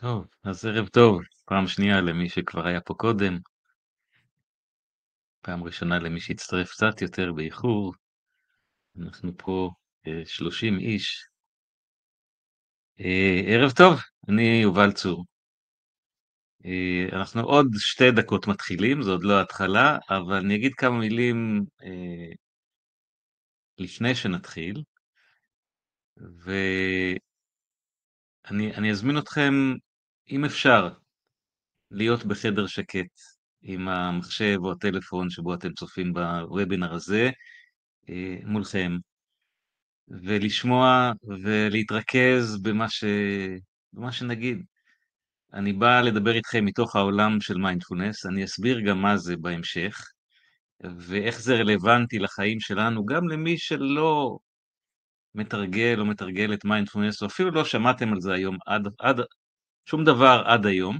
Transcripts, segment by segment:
טוב, אז ערב טוב, פעם שנייה למי שכבר היה פה קודם. פעם ראשונה למי שהצטרף קצת יותר באיחור. אנחנו פה 30 אה, איש. אה, ערב טוב, אני יובל צור. אה, אנחנו עוד שתי דקות מתחילים, זו עוד לא ההתחלה, אבל אני אגיד כמה מילים לפני שנתחיל. ואני אזמין אתכם, אם אפשר, להיות בחדר שקט עם המחשב או הטלפון שבו אתם צופים בוובינר הזה אה, מולכם, ולשמוע ולהתרכז במה, ש... במה שנגיד. אני בא לדבר איתכם מתוך העולם של מיינדפולנס, אני אסביר גם מה זה בהמשך, ואיך זה רלוונטי לחיים שלנו, גם למי שלא מתרגל או מתרגל את מיינדפולנס, או אפילו לא שמעתם על זה היום, עד, עד, שום דבר עד היום.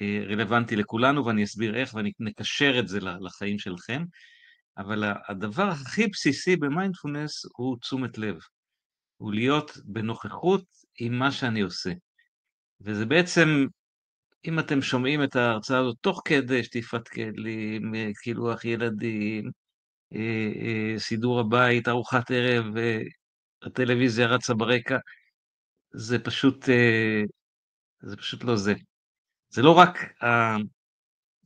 אה, רלוונטי לכולנו, ואני אסביר איך, ואני נקשר את זה לחיים שלכם. אבל הדבר הכי בסיסי במיינדפולנס הוא תשומת לב. הוא להיות בנוכחות עם מה שאני עושה. וזה בעצם, אם אתם שומעים את ההרצאה הזאת תוך כדי שטיפת כלים, קילוח ילדים, אה, אה, סידור הבית, ארוחת ערב, הטלוויזיה רצה ברקע, זה פשוט, זה פשוט לא זה. זה לא רק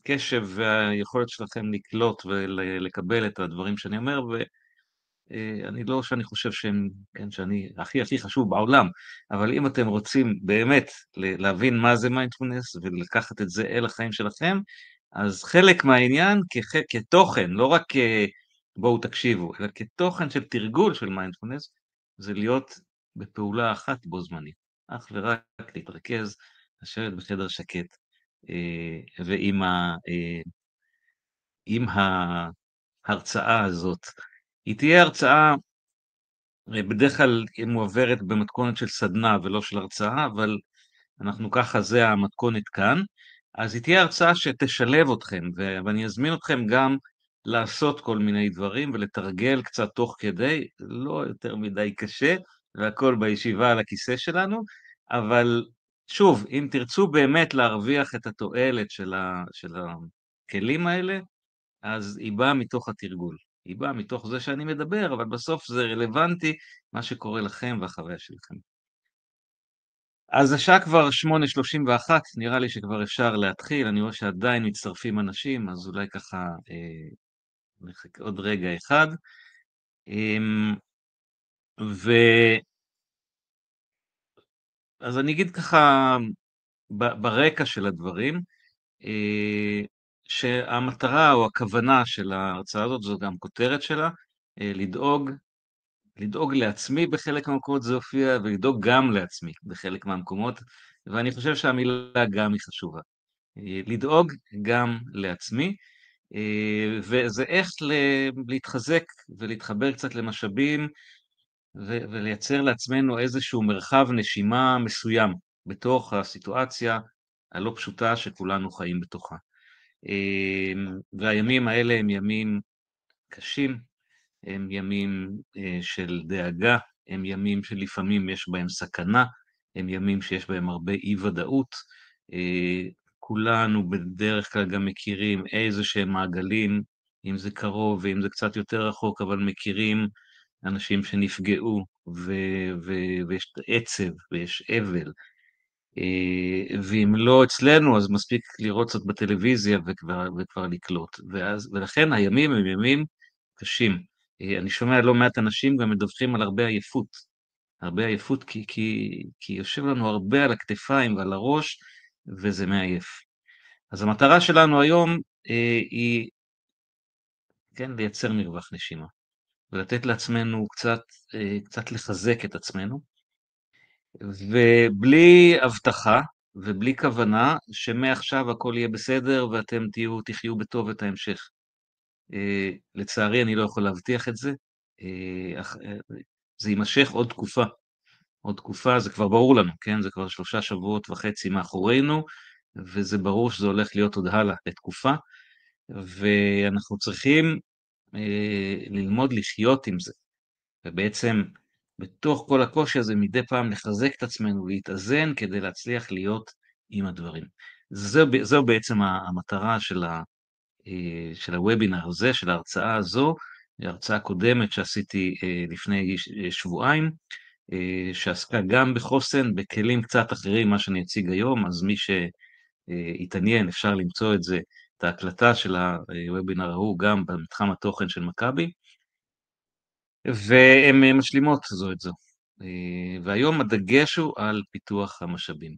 הקשב והיכולת שלכם לקלוט ולקבל את הדברים שאני אומר, ואני לא שאני חושב שהם, כן, שאני הכי הכי חשוב בעולם, אבל אם אתם רוצים באמת להבין מה זה מיינדפולנס ולקחת את זה אל החיים שלכם, אז חלק מהעניין כ- כתוכן, לא רק בואו תקשיבו, אלא כתוכן של תרגול של מיינדפולנס, זה להיות בפעולה אחת בו זמנית, אך ורק להתרכז לשבת בחדר שקט, אה, ועם ה, אה, עם ההרצאה הזאת. היא תהיה הרצאה, אה, בדרך כלל היא מועברת במתכונת של סדנה ולא של הרצאה, אבל אנחנו ככה, זה המתכונת כאן. אז היא תהיה הרצאה שתשלב אתכם, ואני אזמין אתכם גם לעשות כל מיני דברים ולתרגל קצת תוך כדי, לא יותר מדי קשה, והכל בישיבה על הכיסא שלנו, אבל שוב, אם תרצו באמת להרוויח את התועלת של, ה, של הכלים האלה, אז היא באה מתוך התרגול. היא באה מתוך זה שאני מדבר, אבל בסוף זה רלוונטי מה שקורה לכם והחוויה שלכם. אז השעה כבר 8.31, נראה לי שכבר אפשר להתחיל, אני רואה שעדיין מצטרפים אנשים, אז אולי ככה אה, נחכה עוד רגע אחד. אה, ו... אז אני אגיד ככה ברקע של הדברים, אה, שהמטרה או הכוונה של ההרצאה הזאת, זו גם כותרת שלה, אה, לדאוג, לדאוג לעצמי בחלק מהמקומות זה הופיע, ולדאוג גם לעצמי בחלק מהמקומות, ואני חושב שהמילה גם היא חשובה. אה, לדאוג גם לעצמי, וזה איך להתחזק ולהתחבר קצת למשאבים ו- ולייצר לעצמנו איזשהו מרחב נשימה מסוים בתוך הסיטואציה הלא פשוטה שכולנו חיים בתוכה. אמ, והימים האלה הם ימים קשים, הם ימים אה, של דאגה, הם ימים שלפעמים יש בהם סכנה, הם ימים שיש בהם הרבה אי-ודאות. אה, כולנו בדרך כלל גם מכירים איזה שהם מעגלים, אם זה קרוב ואם זה קצת יותר רחוק, אבל מכירים אנשים שנפגעו, ו- ו- ויש עצב ויש אבל. אה, ואם לא אצלנו, אז מספיק לראות קצת בטלוויזיה וכבר, וכבר לקלוט. ואז, ולכן הימים הם ימים קשים. אה, אני שומע לא מעט אנשים גם מדווחים על הרבה עייפות. הרבה עייפות כי, כי, כי יושב לנו הרבה על הכתפיים ועל הראש, וזה מעייף. אז המטרה שלנו היום אה, היא, כן, לייצר מרווח נשימה. ולתת לעצמנו קצת, אה, קצת לחזק את עצמנו, ובלי הבטחה ובלי כוונה שמעכשיו הכל יהיה בסדר ואתם תהיו, תחיו בטוב את ההמשך. אה, לצערי אני לא יכול להבטיח את זה, אה, זה יימשך עוד תקופה. עוד תקופה, זה כבר ברור לנו, כן? זה כבר שלושה שבועות וחצי מאחורינו, וזה ברור שזה הולך להיות עוד הלאה לתקופה, ואנחנו צריכים ללמוד לחיות עם זה. ובעצם בתוך כל הקושי הזה מדי פעם לחזק את עצמנו, להתאזן כדי להצליח להיות עם הדברים. זו, זו בעצם המטרה של, ה, אה, של הוובינר הזה, של ההרצאה הזו, הרצאה קודמת שעשיתי אה, לפני שבועיים, שעסקה גם בחוסן, בכלים קצת אחרים, מה שאני אציג היום, אז מי שיתעניין אפשר למצוא את זה, את ההקלטה של הוובינר ההוא גם במתחם התוכן של מכבי. והן אה, משלימות זו את זו. אה, והיום הדגש הוא על פיתוח המשאבים.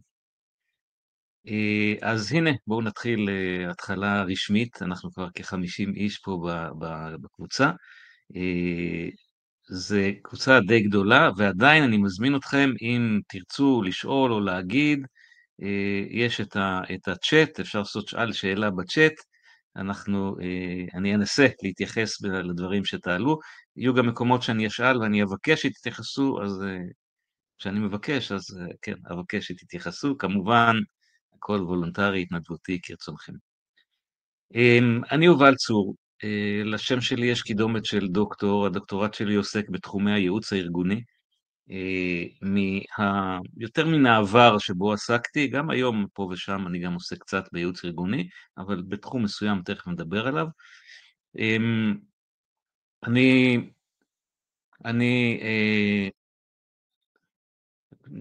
אה, אז הנה, בואו נתחיל התחלה רשמית, אנחנו כבר כ-50 איש פה בקבוצה. זו קבוצה די גדולה, ועדיין אני מזמין אתכם, אם תרצו לשאול או להגיד, יש את הצ'אט, אפשר לעשות שאלה בצ'אט, אנחנו, אני אנסה להתייחס לדברים שתעלו. יהיו גם מקומות שאני אשאל ואני אבקש שתתייחסו, אז כשאני מבקש, אז כן, אבקש שתתייחסו. כמובן, הכל וולונטרי, התנדבותי, כרצונכם. אמ, אני יובל צור, לשם שלי יש קידומת של דוקטור, הדוקטורט שלי עוסק בתחומי הייעוץ הארגוני. מה... יותר מן העבר שבו עסקתי, גם היום פה ושם אני גם עושה קצת בייעוץ ארגוני, אבל בתחום מסוים תכף נדבר עליו. אמ, אני, אני אה,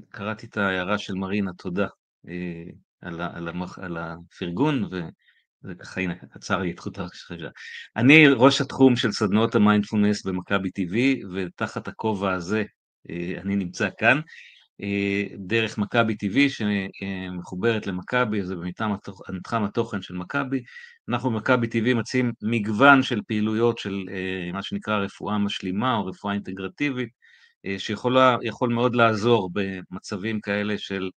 קראתי את ההערה של מרינה, תודה אה, על, על, על הפרגון, וזה ככה, הנה, עצר לי את חוט החשיבה. אני ראש התחום של סדנאות המיינדפולנס במכבי TV, ותחת הכובע הזה אה, אני נמצא כאן. אה, דרך מכבי TV שמחוברת למכבי, זה במתחם התוכן של מכבי. אנחנו במכבי TV מציעים מגוון של פעילויות של אה, מה שנקרא רפואה משלימה או רפואה אינטגרטיבית, שיכול מאוד לעזור במצבים כאלה של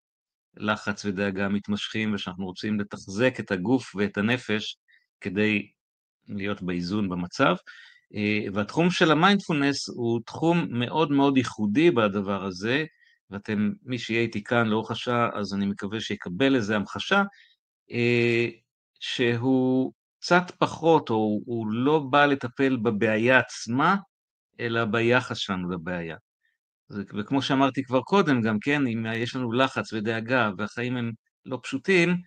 לחץ ודאגה מתמשכים, ושאנחנו רוצים לתחזק את הגוף ואת הנפש כדי להיות באיזון במצב. אה, והתחום של המיינדפולנס הוא תחום מאוד מאוד ייחודי בדבר הזה, ואתם, מי שיהיה איתי כאן לאורך השעה, אז אני מקווה שיקבל איזה המחשה, אה, שהוא קצת פחות, או הוא לא בא לטפל בבעיה עצמה, אלא ביחס שלנו לבעיה. וכמו שאמרתי כבר קודם, גם כן, אם יש לנו לחץ ודאגה והחיים הם לא פשוטים,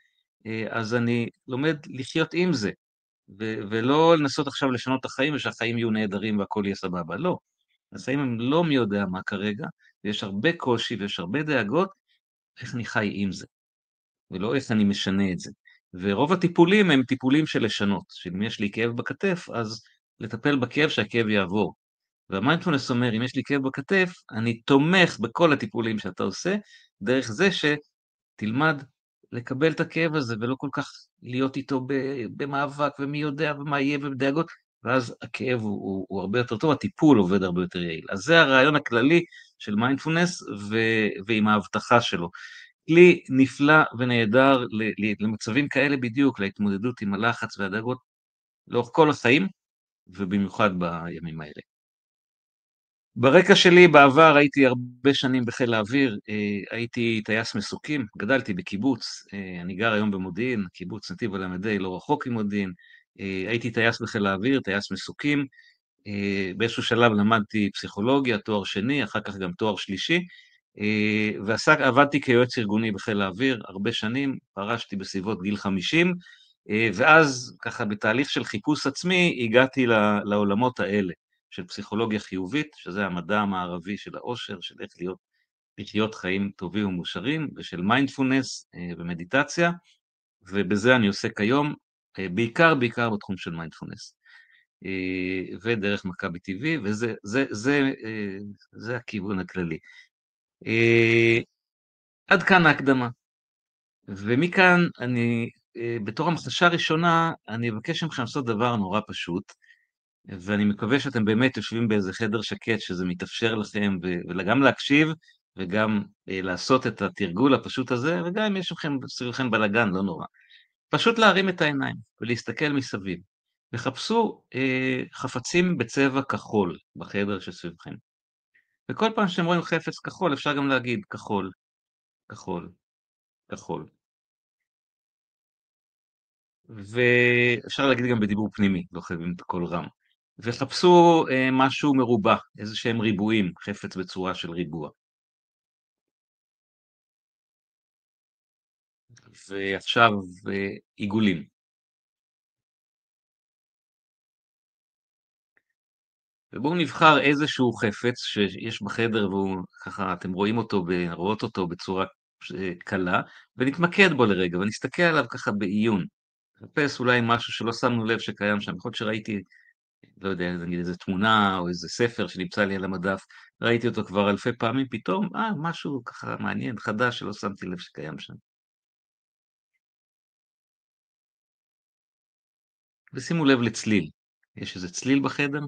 אה, אז אני לומד לחיות עם זה. ו- ולא לנסות עכשיו לשנות את החיים ושהחיים יהיו נהדרים והכל יהיה סבבה, לא. החיים הם לא מי יודע מה כרגע, ויש הרבה קושי ויש הרבה דאגות, איך אני חי עם זה, ולא איך אני משנה את זה. ורוב הטיפולים הם טיפולים של לשנות, שאם יש לי כאב בכתף, אז לטפל בכאב שהכאב יעבור. והמיינדפולנס אומר, אם יש לי כאב בכתף, אני תומך בכל הטיפולים שאתה עושה, דרך זה שתלמד לקבל את הכאב הזה ולא כל כך להיות איתו במאבק ומי יודע ומה יהיה ובדאגות, ואז הכאב הוא, הוא, הוא הרבה יותר טוב, הטיפול עובד הרבה יותר יעיל. אז זה הרעיון הכללי של מיינדפולנס ועם ההבטחה שלו. כלי נפלא ונהדר למצבים כאלה בדיוק, להתמודדות עם הלחץ והדאגות לאורך כל החיים, ובמיוחד בימים האלה. ברקע שלי בעבר הייתי הרבה שנים בחיל האוויר, אה, הייתי טייס מסוקים, גדלתי בקיבוץ, אה, אני גר היום במודיעין, קיבוץ נתיב הל"ה לא רחוק ממודיעין, אה, הייתי טייס בחיל האוויר, טייס מסוקים, באיזשהו שלב למדתי פסיכולוגיה, תואר שני, אחר כך גם תואר שלישי, ועבדתי כיועץ ארגוני בחיל האוויר הרבה שנים, פרשתי בסביבות גיל 50, ואז ככה בתהליך של חיפוש עצמי הגעתי לעולמות האלה. של פסיכולוגיה חיובית, שזה המדע המערבי של העושר, של איך להיות, לחיות חיים טובים ומאושרים, ושל מיינדפולנס אה, ומדיטציה, ובזה אני עוסק היום, אה, בעיקר בעיקר בתחום של מיינדפולנס. אה, ודרך מכבי טבעי, וזה זה, זה, זה הכיוון הכללי. עד כאן ההקדמה. ומכאן אני, בתור המחשה ראשונה, אני אבקש מכם לעשות דבר נורא פשוט. ואני מקווה שאתם באמת יושבים באיזה חדר שקט, שזה מתאפשר לכם, וגם להקשיב, וגם אה, לעשות את התרגול הפשוט הזה, וגם אם יש לכם סביבכם בלאגן, לא נורא. פשוט להרים את העיניים ולהסתכל מסביב. וחפשו אה, חפצים בצבע כחול בחדר שסביבכם. וכל פעם שאתם רואים חפץ כחול, אפשר גם להגיד כחול, כחול, כחול. ואפשר להגיד גם בדיבור פנימי, לא חייבים את קול רם. וחפשו משהו מרובע, איזה שהם ריבועים, חפץ בצורה של ריבוע. ועכשיו עיגולים. ובואו נבחר איזשהו חפץ שיש בחדר והוא ככה, אתם רואים אותו, רואות אותו בצורה קלה, ונתמקד בו לרגע, ונסתכל עליו ככה בעיון. נחפש אולי משהו שלא שמנו לב שקיים שם, יכול להיות שראיתי, לא יודע, נגיד איזה תמונה או איזה ספר שנמצא לי על המדף, ראיתי אותו כבר אלפי פעמים, פתאום, אה, משהו ככה מעניין, חדש, שלא שמתי לב שקיים שם. ושימו לב לצליל. יש איזה צליל בחדר?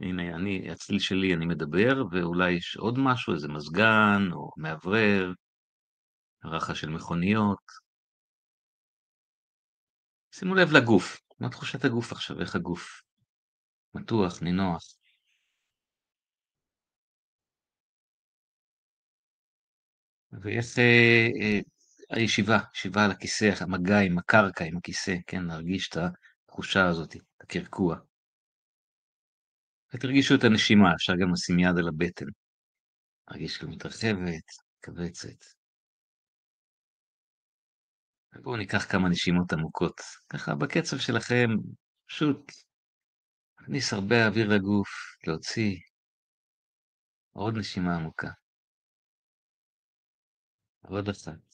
הנה, אני, הצליל שלי, אני מדבר, ואולי יש עוד משהו, איזה מזגן, או מאוורר, רחש של מכוניות. שימו לב לגוף, מה תחושת הגוף עכשיו? איך הגוף? מתוח, נינוח. ואיך אה, אה, הישיבה, ישיבה על הכיסא, המגע עם הקרקע, עם הכיסא, כן, להרגיש את התחושה הזאת, את הקרקוע. ותרגישו את הנשימה, אפשר גם לשים יד על הבטן. להרגיש כאילו מתרחבת, מכווצת. ובואו ניקח כמה נשימות עמוקות. ככה בקצב שלכם, פשוט להכניס הרבה אוויר לגוף, להוציא עוד נשימה עמוקה. עוד אחת.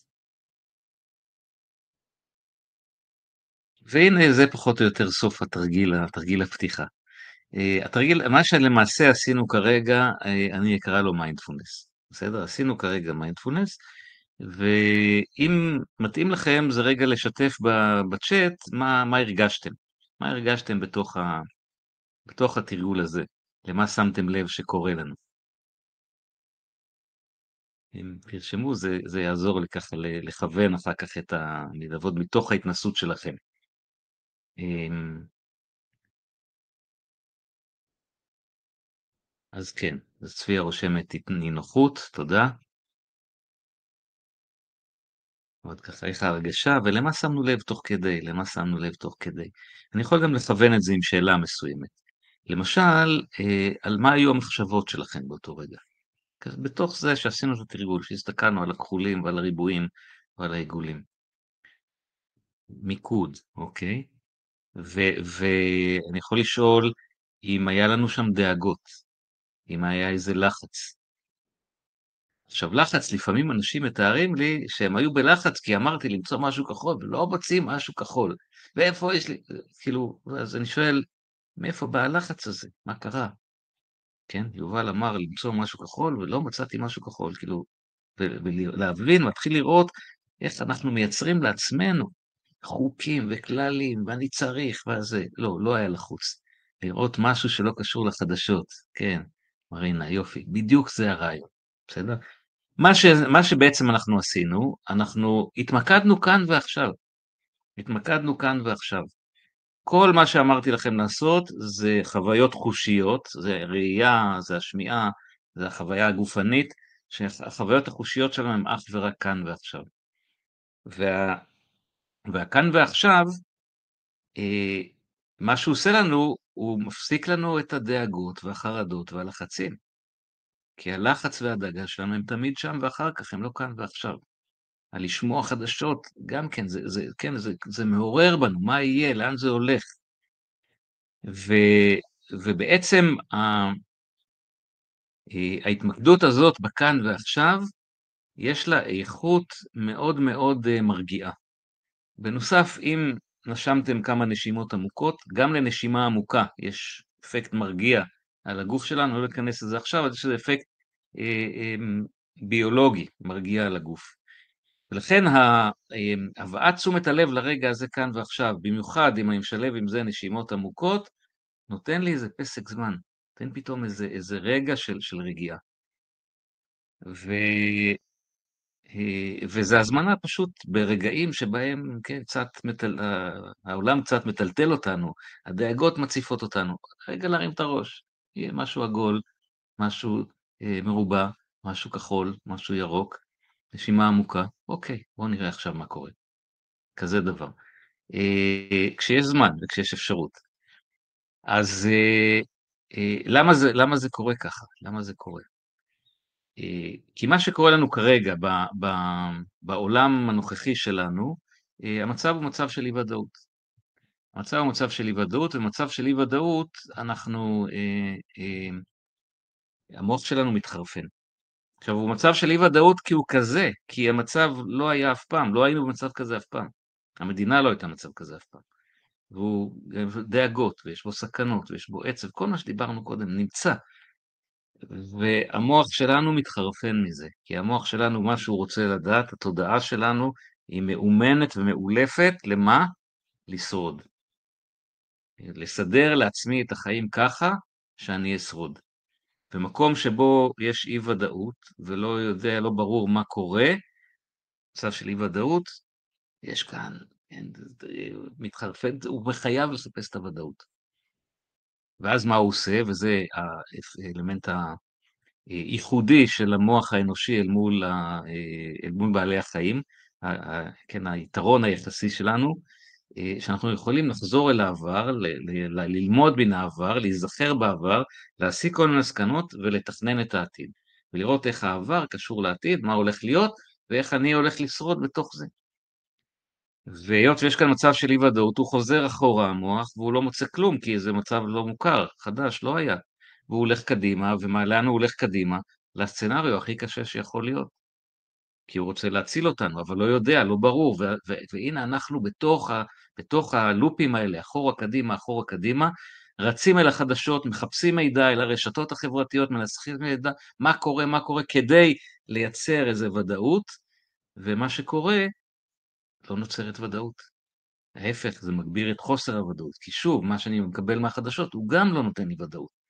והנה זה פחות או יותר סוף התרגיל, התרגיל הפתיחה. אה, התרגיל, מה שלמעשה עשינו כרגע, אה, אני אקרא לו מיינדפולנס, בסדר? עשינו כרגע מיינדפולנס, ואם מתאים לכם זה רגע לשתף בצ'אט מה, מה הרגשתם, מה הרגשתם בתוך, ה, בתוך התרגול הזה, למה שמתם לב שקורה לנו. אם תרשמו, זה, זה יעזור לי ככה לכוון אחר כך את ה... לעבוד מתוך ההתנסות שלכם. אמ, אז כן, אז צביה רושמת נינוחות, תודה. עוד ככה, איך ההרגשה, ולמה שמנו לב תוך כדי, למה שמנו לב תוך כדי. אני יכול גם לכוון את זה עם שאלה מסוימת. למשל, אה, על מה היו המחשבות שלכם באותו רגע. בתוך זה שעשינו את התרגול, שהסתכלנו על הכחולים ועל הריבועים ועל העיגולים. מיקוד, אוקיי? ואני יכול לשאול אם היה לנו שם דאגות, אם היה איזה לחץ. עכשיו, לחץ, לפעמים אנשים מתארים לי שהם היו בלחץ כי אמרתי למצוא משהו כחול, ולא מוצאים משהו כחול. ואיפה יש לי, כאילו, אז אני שואל, מאיפה בא הלחץ הזה? מה קרה? כן, יובל אמר למצוא משהו כחול, ולא מצאתי משהו כחול, כאילו, ולהבין, מתחיל לראות איך אנחנו מייצרים לעצמנו חוקים וכללים, ואני צריך, וזה, לא, לא היה לחוץ. לראות משהו שלא קשור לחדשות, כן, מרינה, יופי, בדיוק זה הרעיון, בסדר? מה, ש, מה שבעצם אנחנו עשינו, אנחנו התמקדנו כאן ועכשיו. התמקדנו כאן ועכשיו. כל מה שאמרתי לכם לעשות זה חוויות חושיות, זה ראייה, זה השמיעה, זה החוויה הגופנית, שהחוויות החושיות שלנו הן אך ורק כאן ועכשיו. וה, והכאן ועכשיו, אה, מה שהוא עושה לנו, הוא מפסיק לנו את הדאגות והחרדות והלחצים. כי הלחץ והדאגה שלנו הם תמיד שם ואחר כך, הם לא כאן ועכשיו. הלשמוע חדשות, גם כן, זה, זה, כן, זה, זה מעורר בנו, מה יהיה, לאן זה הולך. ו, ובעצם ה, אה, ההתמקדות הזאת בכאן ועכשיו, יש לה איכות מאוד מאוד אה, מרגיעה. בנוסף, אם נשמתם כמה נשימות עמוקות, גם לנשימה עמוקה יש אפקט מרגיע על הגוף שלנו, לא ניכנס לזה עכשיו, אז יש איזה אפקט אה, אה, ביולוגי מרגיע על הגוף. ולכן אה, הבאת תשומת הלב לרגע הזה כאן ועכשיו, במיוחד אם אני משלב עם זה נשימות עמוקות, נותן לי איזה פסק זמן, נותן פתאום איזה, איזה רגע של, של רגיעה. ו, אה, וזה הזמנה פשוט ברגעים שבהם, כן, קצת, מטל... העולם קצת מטלטל אותנו, הדאגות מציפות אותנו, רגע להרים את הראש, יהיה משהו עגול, משהו אה, מרובע, משהו כחול, משהו ירוק, נשימה עמוקה, אוקיי, בואו נראה עכשיו מה קורה. כזה דבר. אה, כשיש זמן וכשיש אפשרות. אז אה, אה, למה, זה, למה זה קורה ככה? למה זה קורה? אה, כי מה שקורה לנו כרגע ב, ב, בעולם הנוכחי שלנו, אה, המצב הוא מצב של אי ודאות. המצב הוא מצב של אי ודאות, ומצב של אי ודאות אנחנו, אה, אה, המוח שלנו מתחרפן. עכשיו, הוא מצב של אי ודאות כי הוא כזה, כי המצב לא היה אף פעם, לא היינו במצב כזה אף פעם. המדינה לא הייתה במצב כזה אף פעם. והוא דאגות, ויש בו סכנות, ויש בו עצב, כל מה שדיברנו קודם נמצא. והמוח שלנו מתחרפן מזה, כי המוח שלנו, מה שהוא רוצה לדעת, התודעה שלנו היא מאומנת ומאולפת, למה? לשרוד. לסדר לעצמי את החיים ככה שאני אשרוד. במקום שבו יש אי ודאות ולא יודע, לא ברור מה קורה, מצב של אי ודאות, יש כאן, אין, מתחרפן, הוא חייב לחפש את הוודאות. ואז מה הוא עושה, וזה האלמנט הייחודי של המוח האנושי אל מול, ה, אל מול בעלי החיים, כן, היתרון היחסי שלנו, אה, שאנחנו יכולים לחזור אל העבר, ללמוד מן העבר, להיזכר בעבר, להסיק כל מיני מסקנות ולתכנן את העתיד. ולראות איך העבר קשור לעתיד, מה הולך להיות, ואיך אני הולך לשרוד בתוך זה. והיות שיש כאן מצב של אי ודאות, הוא חוזר אחורה המוח, והוא לא מוצא כלום, כי זה מצב לא מוכר, חדש, לא היה. והוא הולך קדימה, ולאן הוא הולך קדימה? לסצנריו הכי קשה שיכול להיות. כי הוא רוצה להציל אותנו, אבל לא יודע, לא ברור, והנה אנחנו בתוך, ה- בתוך הלופים האלה, אחורה קדימה, אחורה קדימה, רצים אל החדשות, מחפשים מידע אל הרשתות החברתיות, מנסחים מידע, מה קורה, מה קורה, כדי לייצר איזו ודאות, ומה שקורה, לא נוצרת ודאות. ההפך, זה מגביר את חוסר הוודאות, כי שוב, מה שאני מקבל מהחדשות הוא גם לא נותן לי ודאות.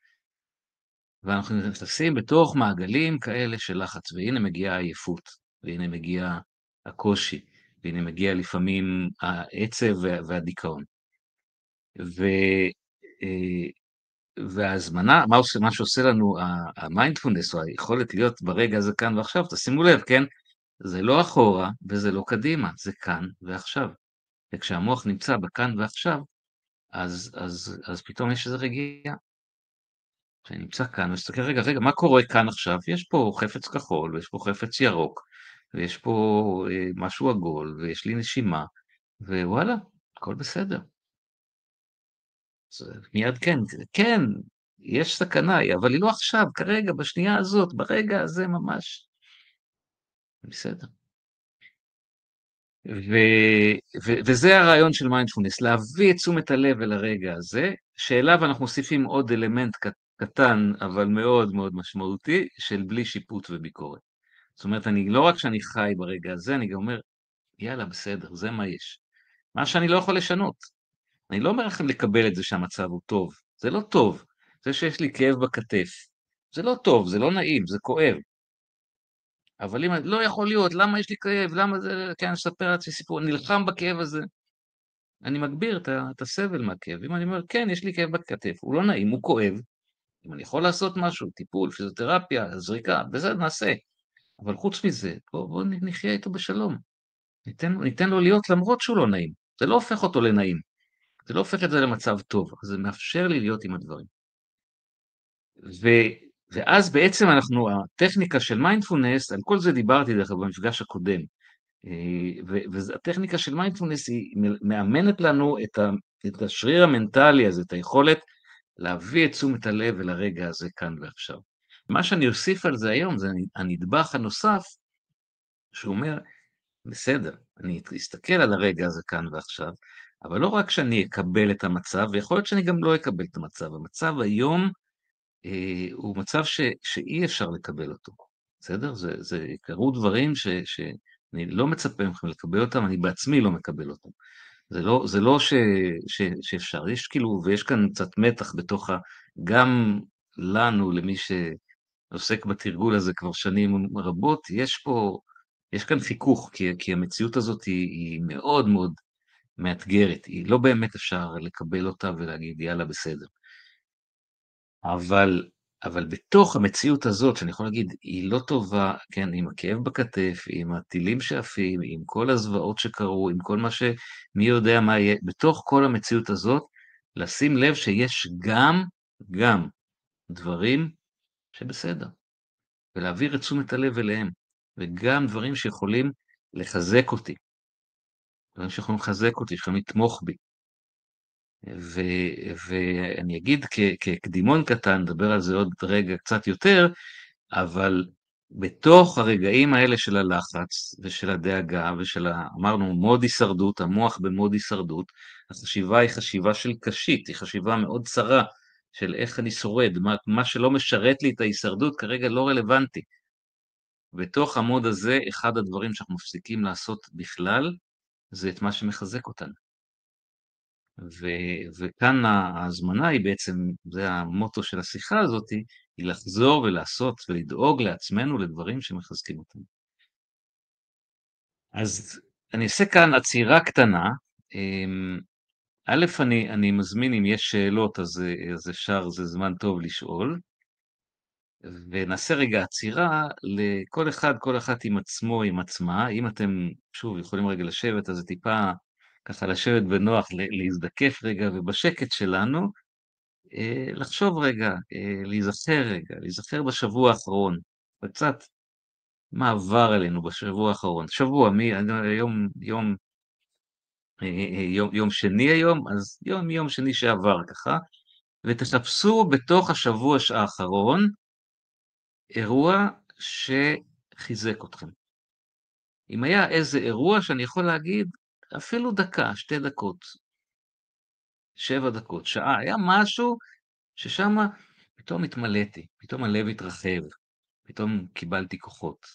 ואנחנו נכנסים בתוך מעגלים כאלה של לחץ, והנה מגיעה העייפות. והנה מגיע הקושי, והנה מגיע לפעמים העצב והדיכאון. ו, אה, וההזמנה, מה, עושה, מה שעושה לנו המיינדפולנס, או היכולת להיות ברגע הזה כאן ועכשיו, תשימו לב, כן? זה לא אחורה וזה לא קדימה, זה כאן ועכשיו. וכשהמוח נמצא בכאן ועכשיו, אז, אז, אז פתאום יש איזו רגיעה. שאני נמצא כאן, ומסתכל, רגע, רגע, מה קורה כאן עכשיו? יש פה חפץ כחול, ויש פה חפץ ירוק, ויש פה אה, משהו עגול, ויש לי נשימה, ווואלה, הכל בסדר. מיד כן, כן, יש סכנה, אבל היא לא עכשיו, כרגע, בשנייה הזאת, ברגע הזה ממש. בסדר. ו, ו, וזה הרעיון של מיינדפולנס, להביא את תשומת הלב אל הרגע הזה, שאליו אנחנו מוסיפים עוד אלמנט קטן, אבל מאוד מאוד משמעותי, של בלי שיפוט וביקורת. זאת אומרת, אני, לא רק שאני חי ברגע הזה, אני גם אומר, יאללה, בסדר, זה מה יש. מה שאני לא יכול לשנות. אני לא אומר לכם לקבל את זה שהמצב הוא טוב, זה לא טוב. זה שיש לי כאב בכתף, זה לא טוב, זה לא נעים, זה כואב. אבל אם לא יכול להיות, למה יש לי כאב, למה זה, כן, אני אספר לעצמי סיפור, נלחם בכאב הזה. אני מגביר את הסבל מהכאב. אם אני אומר, כן, יש לי כאב בכתף, הוא לא נעים, הוא כואב, אם אני יכול לעשות משהו, טיפול, פיזיותרפיה, זריקה, בסדר, נעשה. אבל חוץ מזה, בואו בוא נחיה איתו בשלום. ניתן, ניתן לו להיות למרות שהוא לא נעים. זה לא הופך אותו לנעים. זה לא הופך את זה למצב טוב, זה מאפשר לי להיות עם הדברים. ו, ואז בעצם אנחנו, הטכניקה של מיינדפולנס, על כל זה דיברתי דרך אגב במפגש הקודם, אה, והטכניקה של מיינדפולנס היא מאמנת לנו את, ה, את השריר המנטלי הזה, את היכולת להביא את תשומת הלב אל הרגע הזה כאן ועכשיו. מה שאני אוסיף על זה היום זה הנדבך הנוסף, שהוא אומר, בסדר, אני אסתכל על הרגע הזה כאן ועכשיו, אבל לא רק שאני אקבל את המצב, ויכול להיות שאני גם לא אקבל את המצב. המצב היום אה, הוא מצב ש, שאי אפשר לקבל אותו, בסדר? זה, זה קרו דברים ש, שאני לא מצפה מכם לקבל אותם, אני בעצמי לא מקבל אותם. זה לא, זה לא ש, ש, שאפשר, יש כאילו, ויש כאן קצת מתח בתוך ה... גם לנו, למי שעוסק בתרגול הזה כבר שנים רבות, יש פה, יש כאן חיכוך, כי, כי המציאות הזאת היא, היא מאוד מאוד מאתגרת, היא לא באמת אפשר לקבל אותה ולהגיד יאללה בסדר. אבל אבל בתוך המציאות הזאת, שאני יכול להגיד, היא לא טובה, כן, עם הכאב בכתף, עם הטילים שעפים, עם כל הזוועות שקרו, עם כל מה ש... מי יודע מה יהיה, בתוך כל המציאות הזאת, לשים לב שיש גם, גם, דברים שבסדר, ולהעביר את תשומת הלב אליהם, וגם דברים שיכולים לחזק אותי, דברים שיכולים לחזק אותי, שיכולים לתמוך בי. ו, ואני אגיד כקדימון קטן, נדבר על זה עוד רגע קצת יותר, אבל בתוך הרגעים האלה של הלחץ ושל הדאגה ושל, ה, אמרנו, מוד הישרדות, המוח במוד הישרדות, החשיבה היא חשיבה של קשית, היא חשיבה מאוד צרה של איך אני שורד, מה, מה שלא משרת לי את ההישרדות כרגע לא רלוונטי. בתוך המוד הזה, אחד הדברים שאנחנו מפסיקים לעשות בכלל, זה את מה שמחזק אותנו. ו, וכאן ההזמנה היא בעצם, זה המוטו של השיחה הזאת, היא לחזור ולעשות ולדאוג לעצמנו לדברים שמחזקים אותנו. אז אני אעשה כאן עצירה קטנה. א', אני, אני מזמין, אם יש שאלות, אז, אז אפשר, זה זמן טוב לשאול. ונעשה רגע עצירה לכל אחד, כל אחת עם עצמו, עם עצמה. אם אתם, שוב, יכולים רגע לשבת, אז זה טיפה ככה לשבת בנוח, להזדקף רגע, ובשקט שלנו, אה, לחשוב רגע, אה, להיזכר רגע, להיזכר בשבוע האחרון, וקצת מה עבר עלינו בשבוע האחרון. שבוע, מי, היום, יום, יום, יום שני היום, אז יום, יום שני שעבר ככה, ותחפשו בתוך השבוע האחרון אירוע שחיזק אתכם. אם היה איזה אירוע שאני יכול להגיד, אפילו דקה, שתי דקות, שבע דקות, שעה, היה משהו ששם פתאום התמלאתי, פתאום הלב התרחב, פתאום קיבלתי כוחות.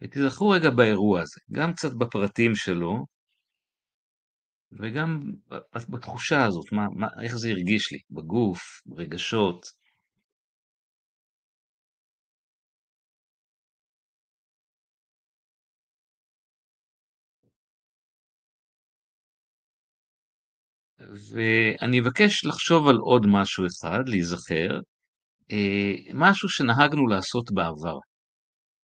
ותיזכרו רגע באירוע הזה, גם קצת בפרטים שלו, וגם בתחושה הזאת, מה, מה, איך זה הרגיש לי, בגוף, ברגשות. ואני אבקש לחשוב על עוד משהו אחד, להיזכר, אה, משהו שנהגנו לעשות בעבר.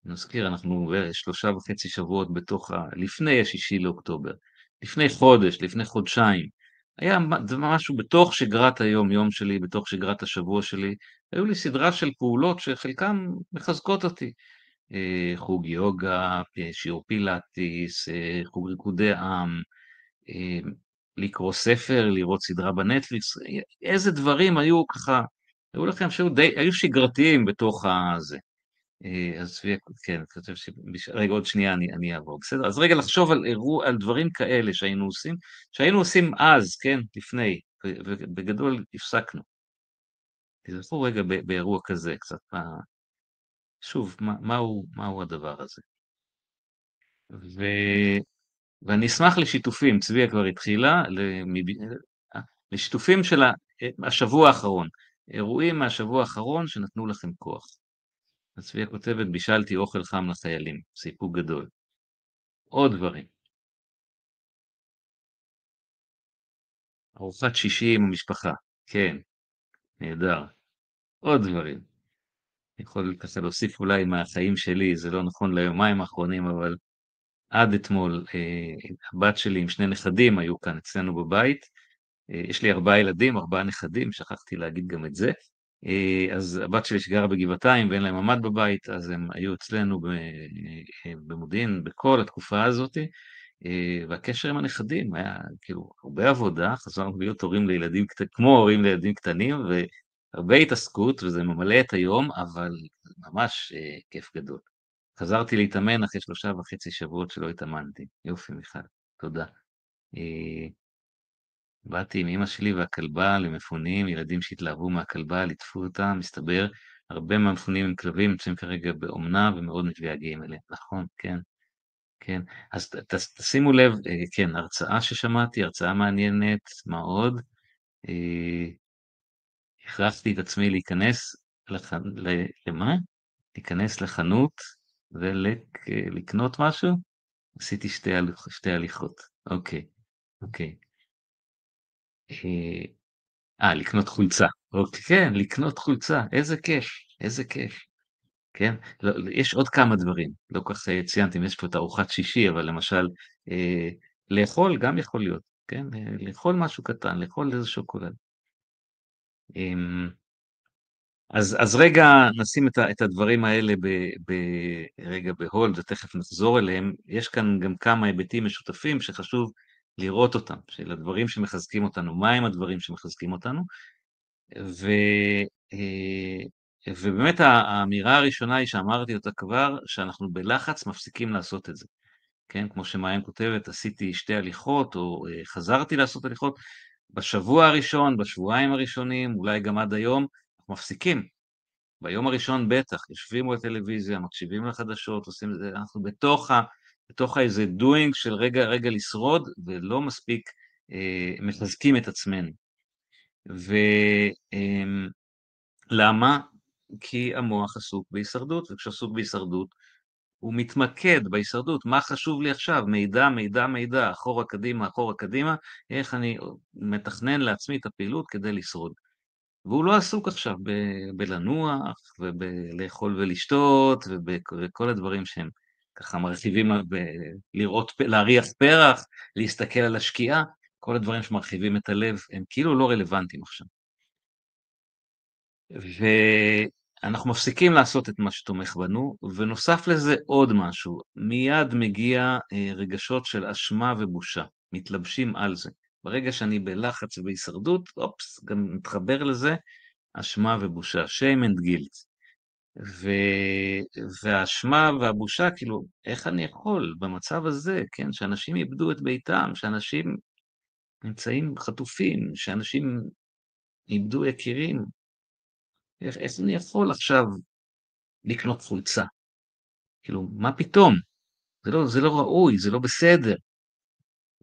נזכיר, אנחנו שלושה וחצי שבועות בתוך ה... לפני השישי לאוקטובר, לפני חודש, לפני חודשיים. היה משהו בתוך שגרת היום-יום שלי, בתוך שגרת השבוע שלי, היו לי סדרה של פעולות שחלקן מחזקות אותי. אה, חוג יוגה, שיעור פילאטיס, אה, חוג ריקודי עם, לקרוא ספר, לראות סדרה בנטפליקס, איזה דברים היו ככה, היו לכם שהיו די, היו שגרתיים בתוך הזה. אה, אז כן, כותב ש... רגע, עוד שנייה אני, אני אעבור, בסדר? אז רגע לחשוב על אירוע, על דברים כאלה שהיינו עושים, שהיינו עושים אז, כן, לפני, ובגדול הפסקנו. תזכרו רגע באירוע כזה קצת, מה... שוב, מה, מהו, מהו הדבר הזה? ו... ואני אשמח לשיתופים, צביה כבר התחילה, לשיתופים של השבוע האחרון, אירועים מהשבוע האחרון שנתנו לכם כוח. אז צביה כותבת, בישלתי אוכל חם לחיילים, סיפוק גדול. עוד דברים. ארוחת שישי עם המשפחה, כן, נהדר. עוד דברים. אני יכול ככה להוסיף אולי מהחיים שלי, זה לא נכון ליומיים האחרונים, אבל עד אתמול אה, הבת שלי עם שני נכדים היו כאן אצלנו בבית. אה, יש לי ארבעה ילדים, ארבעה נכדים, שכחתי להגיד גם את זה. אה, אז הבת שלי שגרה בגבעתיים ואין להם ממ"ד בבית, אז הם היו אצלנו במודיעין בכל התקופה הזאת, והקשר עם הנכדים היה כאילו הרבה עבודה, חזרנו להיות הורים לילדים, כמו הורים לילדים קטנים, והרבה התעסקות, וזה ממלא את היום, אבל ממש כיף גדול. חזרתי להתאמן אחרי שלושה וחצי שבועות שלא התאמנתי. יופי, מיכל, תודה. אה, באתי עם אמא שלי והכלבה למפונים, ילדים שהתלהבו מהכלבה, ליטפו אותה, מסתבר, הרבה מהמפונים עם כלבים נמצאים כרגע באומנה ומאוד מתגעגעים אליהם. נכון, כן, כן. אז ת, תשימו לב, אה, כן, הרצאה ששמעתי, הרצאה מעניינת, מה עוד? אה, הכרחתי את עצמי להיכנס, לח... למה? להיכנס לחנות ולקנות משהו? עשיתי שתי, הליכ, שתי הליכות, אוקיי, אוקיי. אה, אה, לקנות חולצה, אוקיי, כן, לקנות חולצה, איזה כיף, איזה כיף, כן? לא, יש עוד כמה דברים, לא כל כך ציינתי אם יש פה את ארוחת שישי, אבל למשל, אה, לאכול גם יכול להיות, כן? לאכול משהו קטן, לאכול איזה שוקולד. אמ, אז, אז רגע נשים את, את הדברים האלה ב, ב, רגע בהולד ותכף נחזור אליהם. יש כאן גם כמה היבטים משותפים שחשוב לראות אותם, של הדברים שמחזקים אותנו, מהם הדברים שמחזקים אותנו. ו, אה, ובאמת האמירה הראשונה היא שאמרתי אותה כבר, שאנחנו בלחץ מפסיקים לעשות את זה. כן, כמו שמעיין כותבת, עשיתי שתי הליכות, או אה, חזרתי לעשות הליכות, בשבוע הראשון, בשבועיים הראשונים, אולי גם עד היום, אנחנו מפסיקים. ביום הראשון בטח, יושבים בטלוויזיה, מקשיבים לחדשות, עושים את זה, אנחנו בתוך, בתוך האיזה doing של רגע רגע לשרוד, ולא מספיק אה, מחזקים את עצמנו. ולמה? אה, כי המוח עסוק בהישרדות, וכשעסוק בהישרדות, הוא מתמקד בהישרדות, מה חשוב לי עכשיו? מידע, מידע, מידע, אחורה קדימה, אחורה קדימה, איך אני מתכנן לעצמי את הפעילות כדי לשרוד. והוא לא עסוק עכשיו ב- בלנוח, ובלאכול ולשתות, וכל הדברים שהם ככה מרחיבים, לראות, להריח פרח, להסתכל על השקיעה, כל הדברים שמרחיבים את הלב, הם כאילו לא רלוונטיים עכשיו. ואנחנו מפסיקים לעשות את מה שתומך בנו, ונוסף לזה עוד משהו, מיד מגיע אה, רגשות של אשמה ובושה, מתלבשים על זה. ברגע שאני בלחץ ובהישרדות, אופס, גם מתחבר לזה אשמה ובושה, shame and guilt. ו... והאשמה והבושה, כאילו, איך אני יכול במצב הזה, כן, שאנשים איבדו את ביתם, שאנשים נמצאים חטופים, שאנשים איבדו יקירים, איך, איך אני יכול עכשיו לקנות חולצה? כאילו, מה פתאום? זה לא, זה לא ראוי, זה לא בסדר.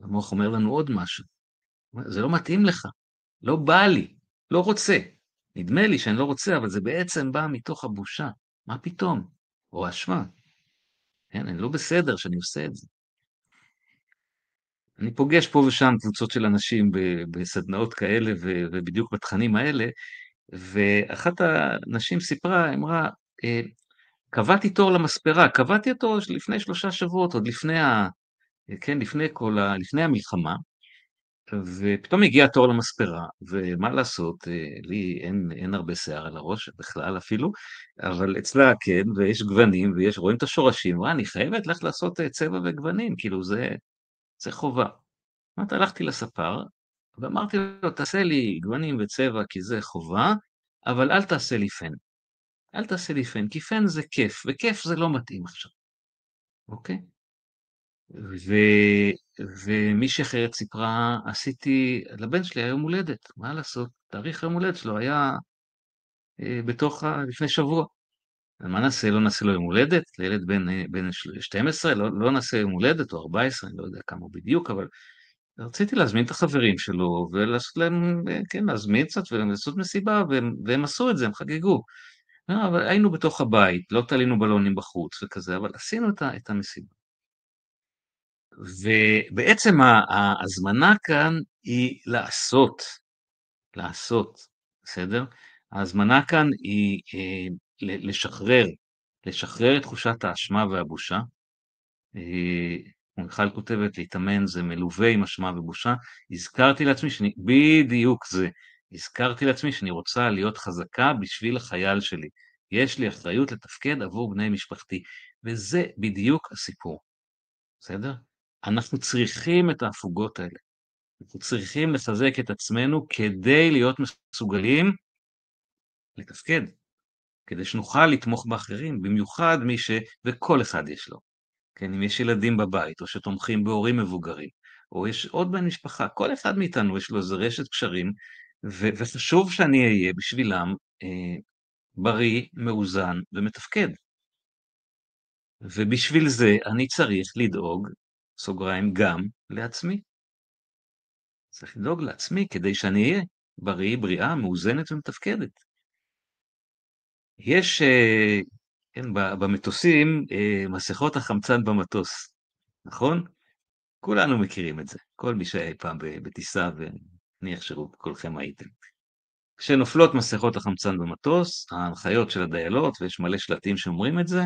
המוח אומר לנו עוד משהו. זה לא מתאים לך, לא בא לי, לא רוצה. נדמה לי שאני לא רוצה, אבל זה בעצם בא מתוך הבושה. מה פתאום? או אשמה. כן, אני לא בסדר שאני עושה את זה. אני פוגש פה ושם קבוצות של אנשים בסדנאות כאלה ובדיוק בתכנים האלה, ואחת הנשים סיפרה, אמרה, אה, קבעתי תור למספרה, קבעתי אותו לפני שלושה שבועות, עוד לפני, ה, כן, לפני, כל ה, לפני המלחמה, ופתאום הגיע תור למספרה, ומה לעשות, אה, לי אין, אין הרבה שיער על הראש בכלל אפילו, אבל אצלה כן, ויש גוונים, ויש, רואים את השורשים, וואה, אני חייבת ללכת לעשות אה, צבע וגוונים, כאילו זה, זה חובה. זאת הלכתי לספר, ואמרתי לו, תעשה לי גוונים וצבע כי זה חובה, אבל אל תעשה לי פן. אל תעשה לי פן, כי פן זה כיף, וכיף זה לא מתאים עכשיו, אוקיי? ו... ומישהי אחרת סיפרה, עשיתי, לבן שלי היה יום הולדת, מה לעשות? תאריך יום הולדת שלו היה אה, בתוך, ה... לפני שבוע. מה נעשה? לא נעשה לו יום הולדת? לילד בן, אה, בן 12? לא, לא נעשה יום הולדת או 14, אני לא יודע כמה בדיוק, אבל רציתי להזמין את החברים שלו ולעשות להם, אה, כן, להזמין קצת ולעשות מסיבה, והם, והם עשו את זה, הם חגגו. לא, אבל היינו בתוך הבית, לא תלינו בלונים בחוץ וכזה, אבל עשינו את המסיבה. ובעצם ההזמנה כאן היא לעשות, לעשות, בסדר? ההזמנה כאן היא אה, לשחרר, לשחרר את תחושת האשמה והבושה. אה, מיכל כותבת, להתאמן זה מלווה עם אשמה ובושה. הזכרתי לעצמי שאני, בדיוק זה, הזכרתי לעצמי שאני רוצה להיות חזקה בשביל החייל שלי. יש לי אחריות לתפקד עבור בני משפחתי, וזה בדיוק הסיפור, בסדר? אנחנו צריכים את ההפוגות האלה. אנחנו צריכים לחזק את עצמנו כדי להיות מסוגלים לתפקד, כדי שנוכל לתמוך באחרים, במיוחד מי ש... וכל אחד יש לו. כן, אם יש ילדים בבית, או שתומכים בהורים מבוגרים, או יש עוד בן משפחה, כל אחד מאיתנו יש לו איזה רשת קשרים, ו- וחשוב שאני אהיה בשבילם אה, בריא, מאוזן ומתפקד. ובשביל זה אני צריך לדאוג סוגריים, גם לעצמי. צריך לדאוג לעצמי כדי שאני אהיה בריא, בריאה, מאוזנת ומתפקדת. יש, אה, כן, במטוסים, אה, מסכות החמצן במטוס, נכון? כולנו מכירים את זה, כל מי שהיה פעם בטיסה, ונניח שכולכם הייתם. כשנופלות מסכות החמצן במטוס, ההנחיות של הדיילות, ויש מלא שלטים שאומרים את זה,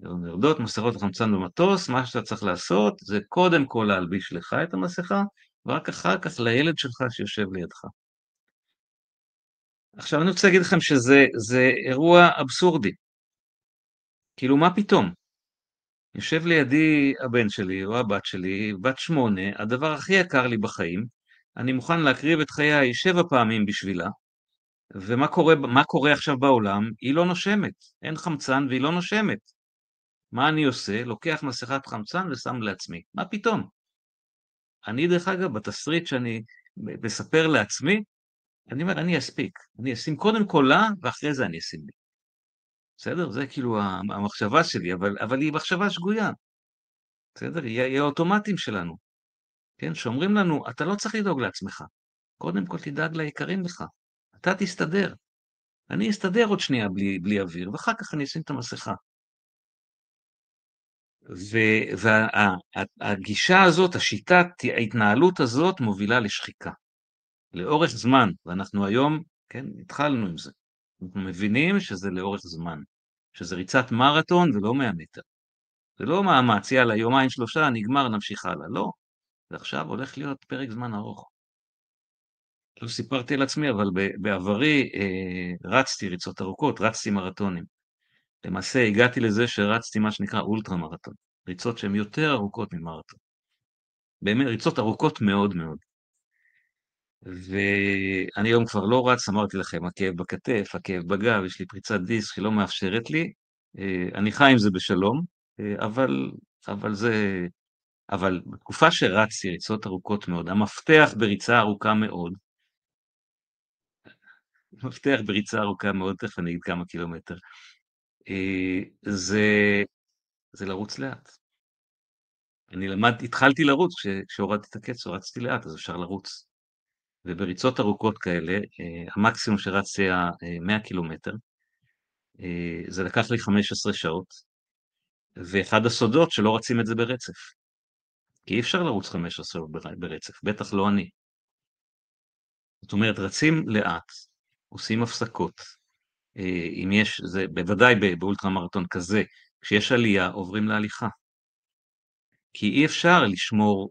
יורדות מסכות החמצן במטוס, מה שאתה צריך לעשות זה קודם כל להלביש לך את המסכה, ורק אחר כך לילד שלך שיושב לידך. עכשיו אני רוצה להגיד לכם שזה אירוע אבסורדי. כאילו, מה פתאום? יושב לידי הבן שלי או הבת שלי, בת שמונה, הדבר הכי יקר לי בחיים, אני מוכן להקריב את חיי שבע פעמים בשבילה, ומה קורה, קורה עכשיו בעולם? היא לא נושמת, אין חמצן והיא לא נושמת. מה אני עושה? לוקח מסכת חמצן ושם לעצמי. מה פתאום? אני, דרך אגב, בתסריט שאני מספר לעצמי, אני אומר, אני אספיק. אני אשים קודם כל לה, ואחרי זה אני אשים לי. בסדר? זה כאילו המחשבה שלי, אבל, אבל היא מחשבה שגויה. בסדר? היא, היא האוטומטים שלנו. כן? שאומרים לנו, אתה לא צריך לדאוג לעצמך. קודם כל תדאג ליקרים לך. אתה תסתדר. אני אסתדר עוד שנייה בלי, בלי אוויר, ואחר כך אני אשים את המסכה. והגישה הזאת, השיטת ההתנהלות הזאת מובילה לשחיקה. לאורך זמן, ואנחנו היום, כן, התחלנו עם זה. אנחנו מבינים שזה לאורך זמן, שזה ריצת מרתון ולא 100 מטר. זה לא מאמץ, יאללה, יומיים שלושה, נגמר, נמשיך הלאה. לא, זה עכשיו הולך להיות פרק זמן ארוך. לא סיפרתי על עצמי, אבל בעברי אה, רצתי ריצות ארוכות, רצתי מרתונים. למעשה הגעתי לזה שרצתי מה שנקרא אולטרה מרתון, ריצות שהן יותר ארוכות ממרתון. באמת, ריצות ארוכות מאוד מאוד. ואני היום כבר לא רץ, אמרתי לכם, הכאב בכתף, הכאב בגב, יש לי פריצת דיסק שלא מאפשרת לי. אה, אני חי עם זה בשלום, אה, אבל, אבל זה... אבל בתקופה שרצתי ריצות ארוכות מאוד, המפתח בריצה ארוכה מאוד, המפתח בריצה ארוכה מאוד, תכף אני אגיד כמה קילומטר, זה, זה לרוץ לאט. אני למד, התחלתי לרוץ, כשהורדתי את הקץ, רצתי לאט, אז אפשר לרוץ. ובריצות ארוכות כאלה, אה, המקסימום שרצתי היה 100 אה, קילומטר, אה, זה לקח לי 15 שעות, ואחד הסודות שלא רצים את זה ברצף. כי אי אפשר לרוץ 15 שעות ברצף, בטח לא אני. זאת אומרת, רצים לאט, עושים הפסקות. אם יש, זה בוודאי באולטרה מרתון כזה, כשיש עלייה עוברים להליכה. כי אי אפשר לשמור,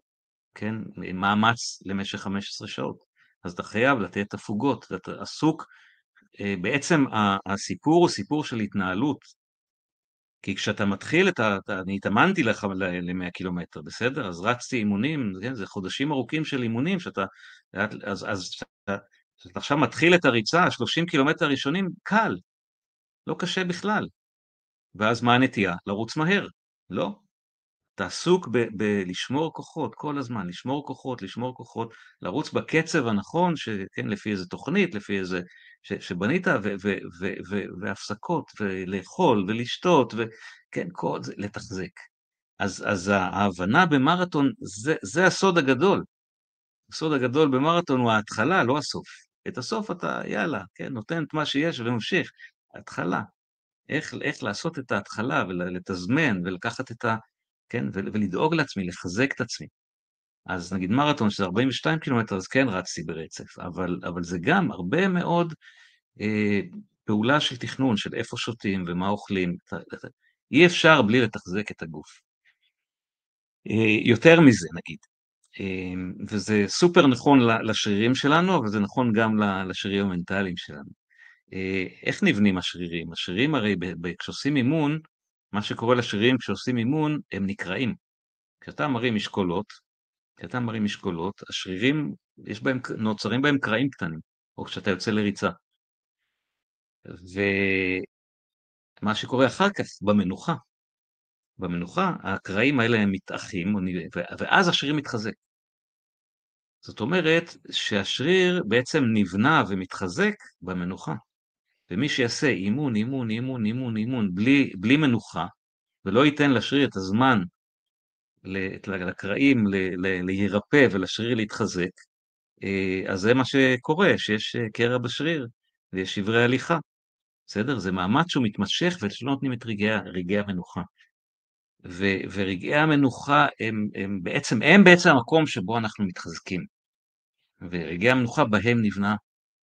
כן, מאמץ למשך 15 שעות. אז אתה חייב לתת הפוגות, ואתה עסוק, אה, בעצם הסיפור הוא סיפור של התנהלות, כי כשאתה מתחיל את ה... אני התאמנתי לך ל-100 קילומטר, בסדר? אז רצתי אימונים, כן? זה חודשים ארוכים של אימונים, שאתה... אז, אז כשאתה עכשיו מתחיל את הריצה, 30 קילומטר הראשונים, קל, לא קשה בכלל. ואז מה הנטייה? לרוץ מהר. לא, אתה עסוק בלשמור כוחות כל הזמן, לשמור כוחות, לשמור כוחות, לרוץ בקצב הנכון, שכן, לפי איזה תוכנית, לפי איזה... ש, שבנית, ו, ו, ו, ו, והפסקות, ולאכול, ולשתות, וכן, כל זה, לתחזק. אז, אז ההבנה במרתון, זה, זה הסוד הגדול. הסוד הגדול במרתון הוא ההתחלה, לא הסוף. את הסוף אתה, יאללה, כן, נותן את מה שיש וממשיך. ההתחלה. איך, איך לעשות את ההתחלה ולתזמן ולקחת את ה... כן, ולדאוג לעצמי, לחזק את עצמי. אז נגיד מרתון שזה 42 קילומטר, אז כן רצתי ברצף, אבל, אבל זה גם הרבה מאוד אה, פעולה של תכנון, של איפה שותים ומה אוכלים. אי אפשר בלי לתחזק את הגוף. אה, יותר מזה נגיד, וזה סופר נכון לשרירים שלנו, אבל זה נכון גם לשרירים המנטליים שלנו. אה, איך נבנים השרירים? השרירים הרי כשעושים אימון, מה שקורה לשרירים כשעושים אימון, הם נקרעים. כשאתה מרים משקולות, כשאתה מרים משקולות, השרירים, יש בהם, נוצרים בהם קרעים קטנים, או כשאתה יוצא לריצה. ומה שקורה אחר כך, במנוחה, במנוחה, הקרעים האלה הם מתאחים, ואז השריר מתחזק. זאת אומרת שהשריר בעצם נבנה ומתחזק במנוחה. ומי שיעשה אימון, אימון, אימון, אימון, אימון, בלי, בלי מנוחה, ולא ייתן לשריר את הזמן, לקרעים להירפא ולשריר להתחזק, אה, אז זה מה שקורה, שיש אה, קרע בשריר ויש שברי הליכה. בסדר? זה מאמץ שהוא מתמשך ולא נותנים את רגעי, המנוחה. ו, ורגעי המנוחה הם, הם, בעצם, הם בעצם המקום שבו אנחנו מתחזקים. ורגעי המנוחה בהם נבנה,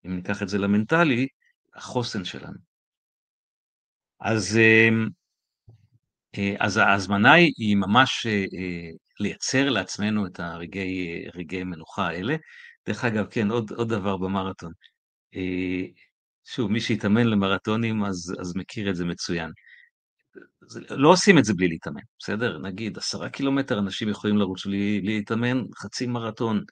אם ניקח את זה למנטלי, החוסן שלנו. אז, אמ, אה, אז ההזמנה היא ממש אה, לייצר לעצמנו את הרגעי מנוחה האלה. דרך אגב, כן, עוד, עוד דבר במרתון. שוב, מי שהתאמן למרתונים אז, אז מכיר את זה מצוין. זה, לא עושים את זה בלי להתאמן, בסדר? נגיד, עשרה קילומטר אנשים יכולים לרוץ בלי להתאמן, חצי מרתון,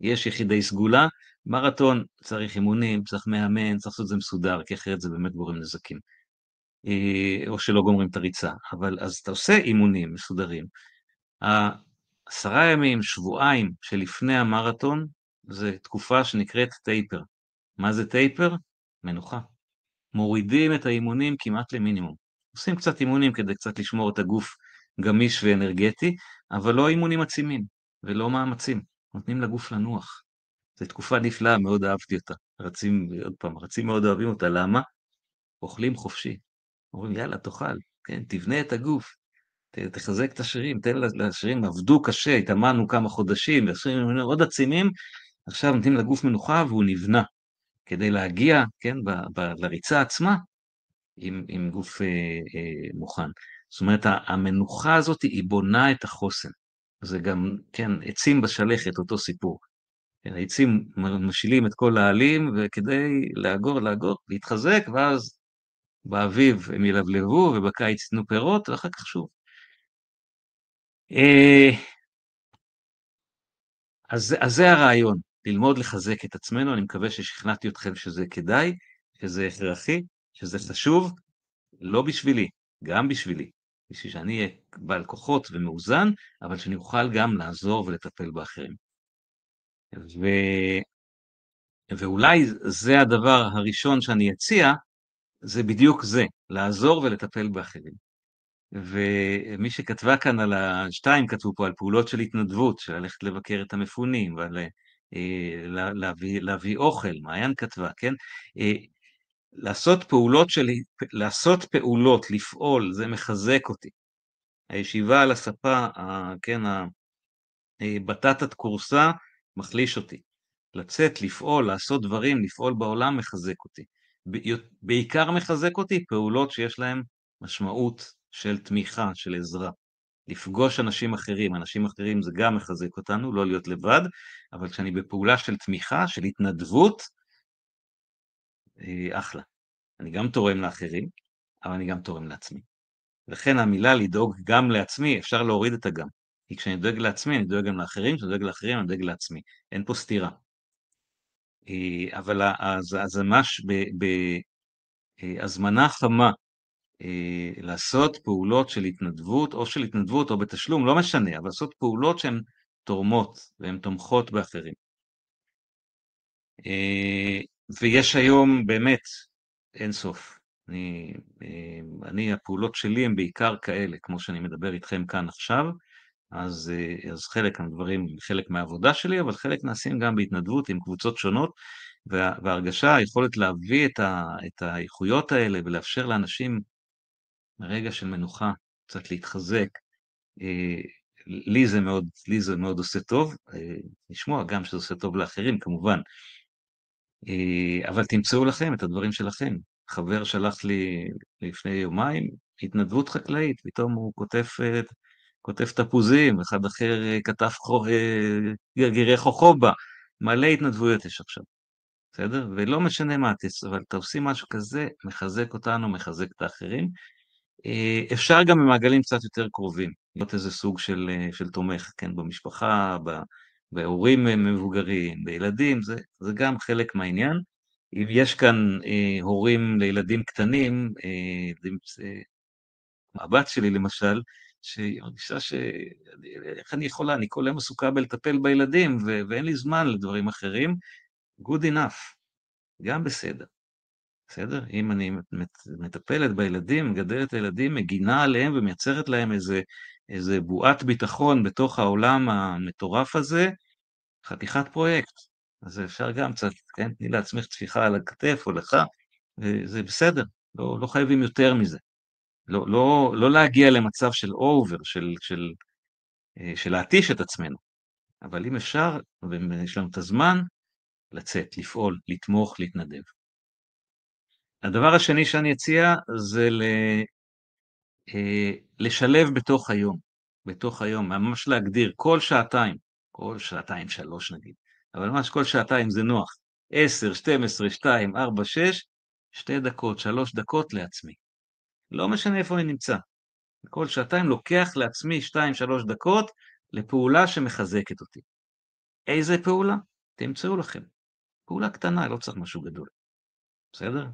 יש יחידי סגולה, מרתון צריך אימונים, צריך מאמן, צריך לעשות את זה מסודר, כי אחרת זה באמת גורם נזקים. אה, או שלא גומרים את הריצה. אבל אז אתה עושה אימונים מסודרים. העשרה ימים, שבועיים שלפני המרתון, זה תקופה שנקראת טייפר. מה זה טייפר? מנוחה. מורידים את האימונים כמעט למינימום. עושים קצת אימונים כדי קצת לשמור את הגוף גמיש ואנרגטי, אבל לא אימונים עצימים ולא מאמצים. נותנים לגוף לנוח. זו תקופה נפלאה, מאוד אהבתי אותה. רצים, עוד פעם, רצים מאוד אוהבים אותה, למה? אוכלים חופשי. אומרים, יאללה, תאכל, כן, תבנה את הגוף, ת, תחזק את השרירים, תן לשרירים, עבדו קשה, התאמנו כמה חודשים, השרירים עוד עצימים, עכשיו נותנים לגוף מנוחה והוא נבנה, כדי להגיע, כן, ב, ב, לריצה עצמה, עם, עם גוף אה, אה, מוכן. זאת אומרת, המנוחה הזאת היא בונה את החוסן. זה גם, כן, עצים בשלכת, אותו סיפור. כן, העצים משילים את כל העלים, וכדי לאגור, לאגור, להתחזק, ואז באביב הם ילבלבו, ובקיץ ייתנו פירות, ואחר כך שוב. אה, אז, אז זה הרעיון, ללמוד לחזק את עצמנו, אני מקווה ששכנעתי אתכם שזה כדאי, שזה הכרחי, שזה חשוב, לא בשבילי, גם בשבילי, בשביל שאני אהיה בעל כוחות ומאוזן, אבל שאני אוכל גם לעזור ולטפל באחרים. ו... ואולי זה הדבר הראשון שאני אציע, זה בדיוק זה, לעזור ולטפל באחרים. ומי שכתבה כאן על השתיים, כתבו פה על פעולות של התנדבות, של ללכת לבקר את המפונים, ועל אה, להביא, להביא אוכל, מעיין כתבה, כן? אה, לעשות פעולות של, לעשות פעולות, לפעול, זה מחזק אותי. הישיבה על הספה, כן, הבטטת כורסה, מחליש אותי. לצאת, לפעול, לעשות דברים, לפעול בעולם, מחזק אותי. בעיקר מחזק אותי פעולות שיש להן משמעות של תמיכה, של עזרה. לפגוש אנשים אחרים, אנשים אחרים זה גם מחזק אותנו, לא להיות לבד, אבל כשאני בפעולה של תמיכה, של התנדבות, אה, אחלה. אני גם תורם לאחרים, אבל אני גם תורם לעצמי. לכן המילה לדאוג גם לעצמי, אפשר להוריד את הגם. כי כשאני דואג לעצמי, אני דואג גם לאחרים, כשאני דואג לאחרים, אני דואג לעצמי. אין פה סתירה. אה, אבל אז, אז ממש בהזמנה אה, חמה אה, לעשות פעולות של התנדבות, או של התנדבות או בתשלום, לא משנה, אבל לעשות פעולות שהן תורמות והן תומכות באחרים. ויש היום באמת אין סוף. אני, אני, הפעולות שלי הן בעיקר כאלה, כמו שאני מדבר איתכם כאן עכשיו, אז, אה, אז חלק מהדברים, חלק מהעבודה שלי, אבל חלק נעשים גם בהתנדבות עם קבוצות שונות, וה, וההרגשה, היכולת להביא את, ה, את האיכויות האלה ולאפשר לאנשים רגע של מנוחה, קצת להתחזק, אה, לי זה מאוד, לי זה מאוד עושה טוב, אה, לשמוע גם שזה עושה טוב לאחרים כמובן, אבל תמצאו לכם את הדברים שלכם. חבר שלח לי לפני יומיים התנדבות חקלאית, פתאום הוא כותב כותב תפוזים, אחד אחר אה, כתב אה, גרגירי חוכובה, מלא התנדבויות יש עכשיו, בסדר? ולא משנה מה, אבל אתה עושים משהו כזה, מחזק אותנו, מחזק את האחרים. אה, אפשר גם במעגלים קצת יותר קרובים, להיות איזה סוג של, של תומך, כן, במשפחה, בהורים מבוגרים, בילדים, זה, זה גם חלק מהעניין. אם יש כאן אה, הורים לילדים קטנים, אה, הבת שלי למשל, שהיא מרגישה ש... איך אני יכולה, אני כל היום עסוקה בלטפל בילדים ו... ואין לי זמן לדברים אחרים, good enough, גם בסדר. בסדר? אם אני מטפלת בילדים, מגדלת את הילדים, מגינה עליהם ומייצרת להם איזה, איזה בועת ביטחון בתוך העולם המטורף הזה, חתיכת פרויקט. אז אפשר גם קצת, כן? תני לעצמך טפיחה על הכתף או לך, וזה בסדר, לא, לא חייבים יותר מזה. לא, לא, לא להגיע למצב של אובר, של, של, אה, של להתיש את עצמנו, אבל אם אפשר, ויש לנו את הזמן, לצאת, לפעול, לתמוך, להתנדב. הדבר השני שאני אציע זה ל, אה, לשלב בתוך היום. בתוך היום, ממש להגדיר כל שעתיים, כל שעתיים שלוש נגיד, אבל ממש כל שעתיים זה נוח, עשר, שתים עשרה, שתיים, ארבע, שש, שתי דקות, שלוש דקות לעצמי. לא משנה איפה אני נמצא. כל שעתיים לוקח לעצמי שתיים, שלוש דקות לפעולה שמחזקת אותי. איזה פעולה? תמצאו לכם. פעולה קטנה, לא צריך משהו גדול. בסדר?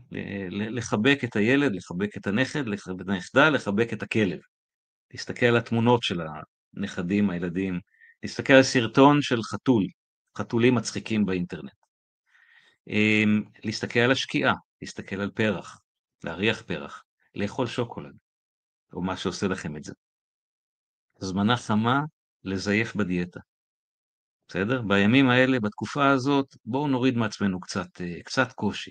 לחבק את הילד, לחבק את הנכד, לחבק את הנכדה, לחבק את הכלב. להסתכל על התמונות של הנכדים, הילדים, להסתכל על סרטון של חתול, חתולים מצחיקים באינטרנט. אמ, להסתכל על השקיעה, להסתכל על פרח, להריח פרח, לאכול שוקולד, או מה שעושה לכם את זה. הזמנה חמה לזייף בדיאטה. בסדר? בימים האלה, בתקופה הזאת, בואו נוריד מעצמנו קצת, אה, קצת קושי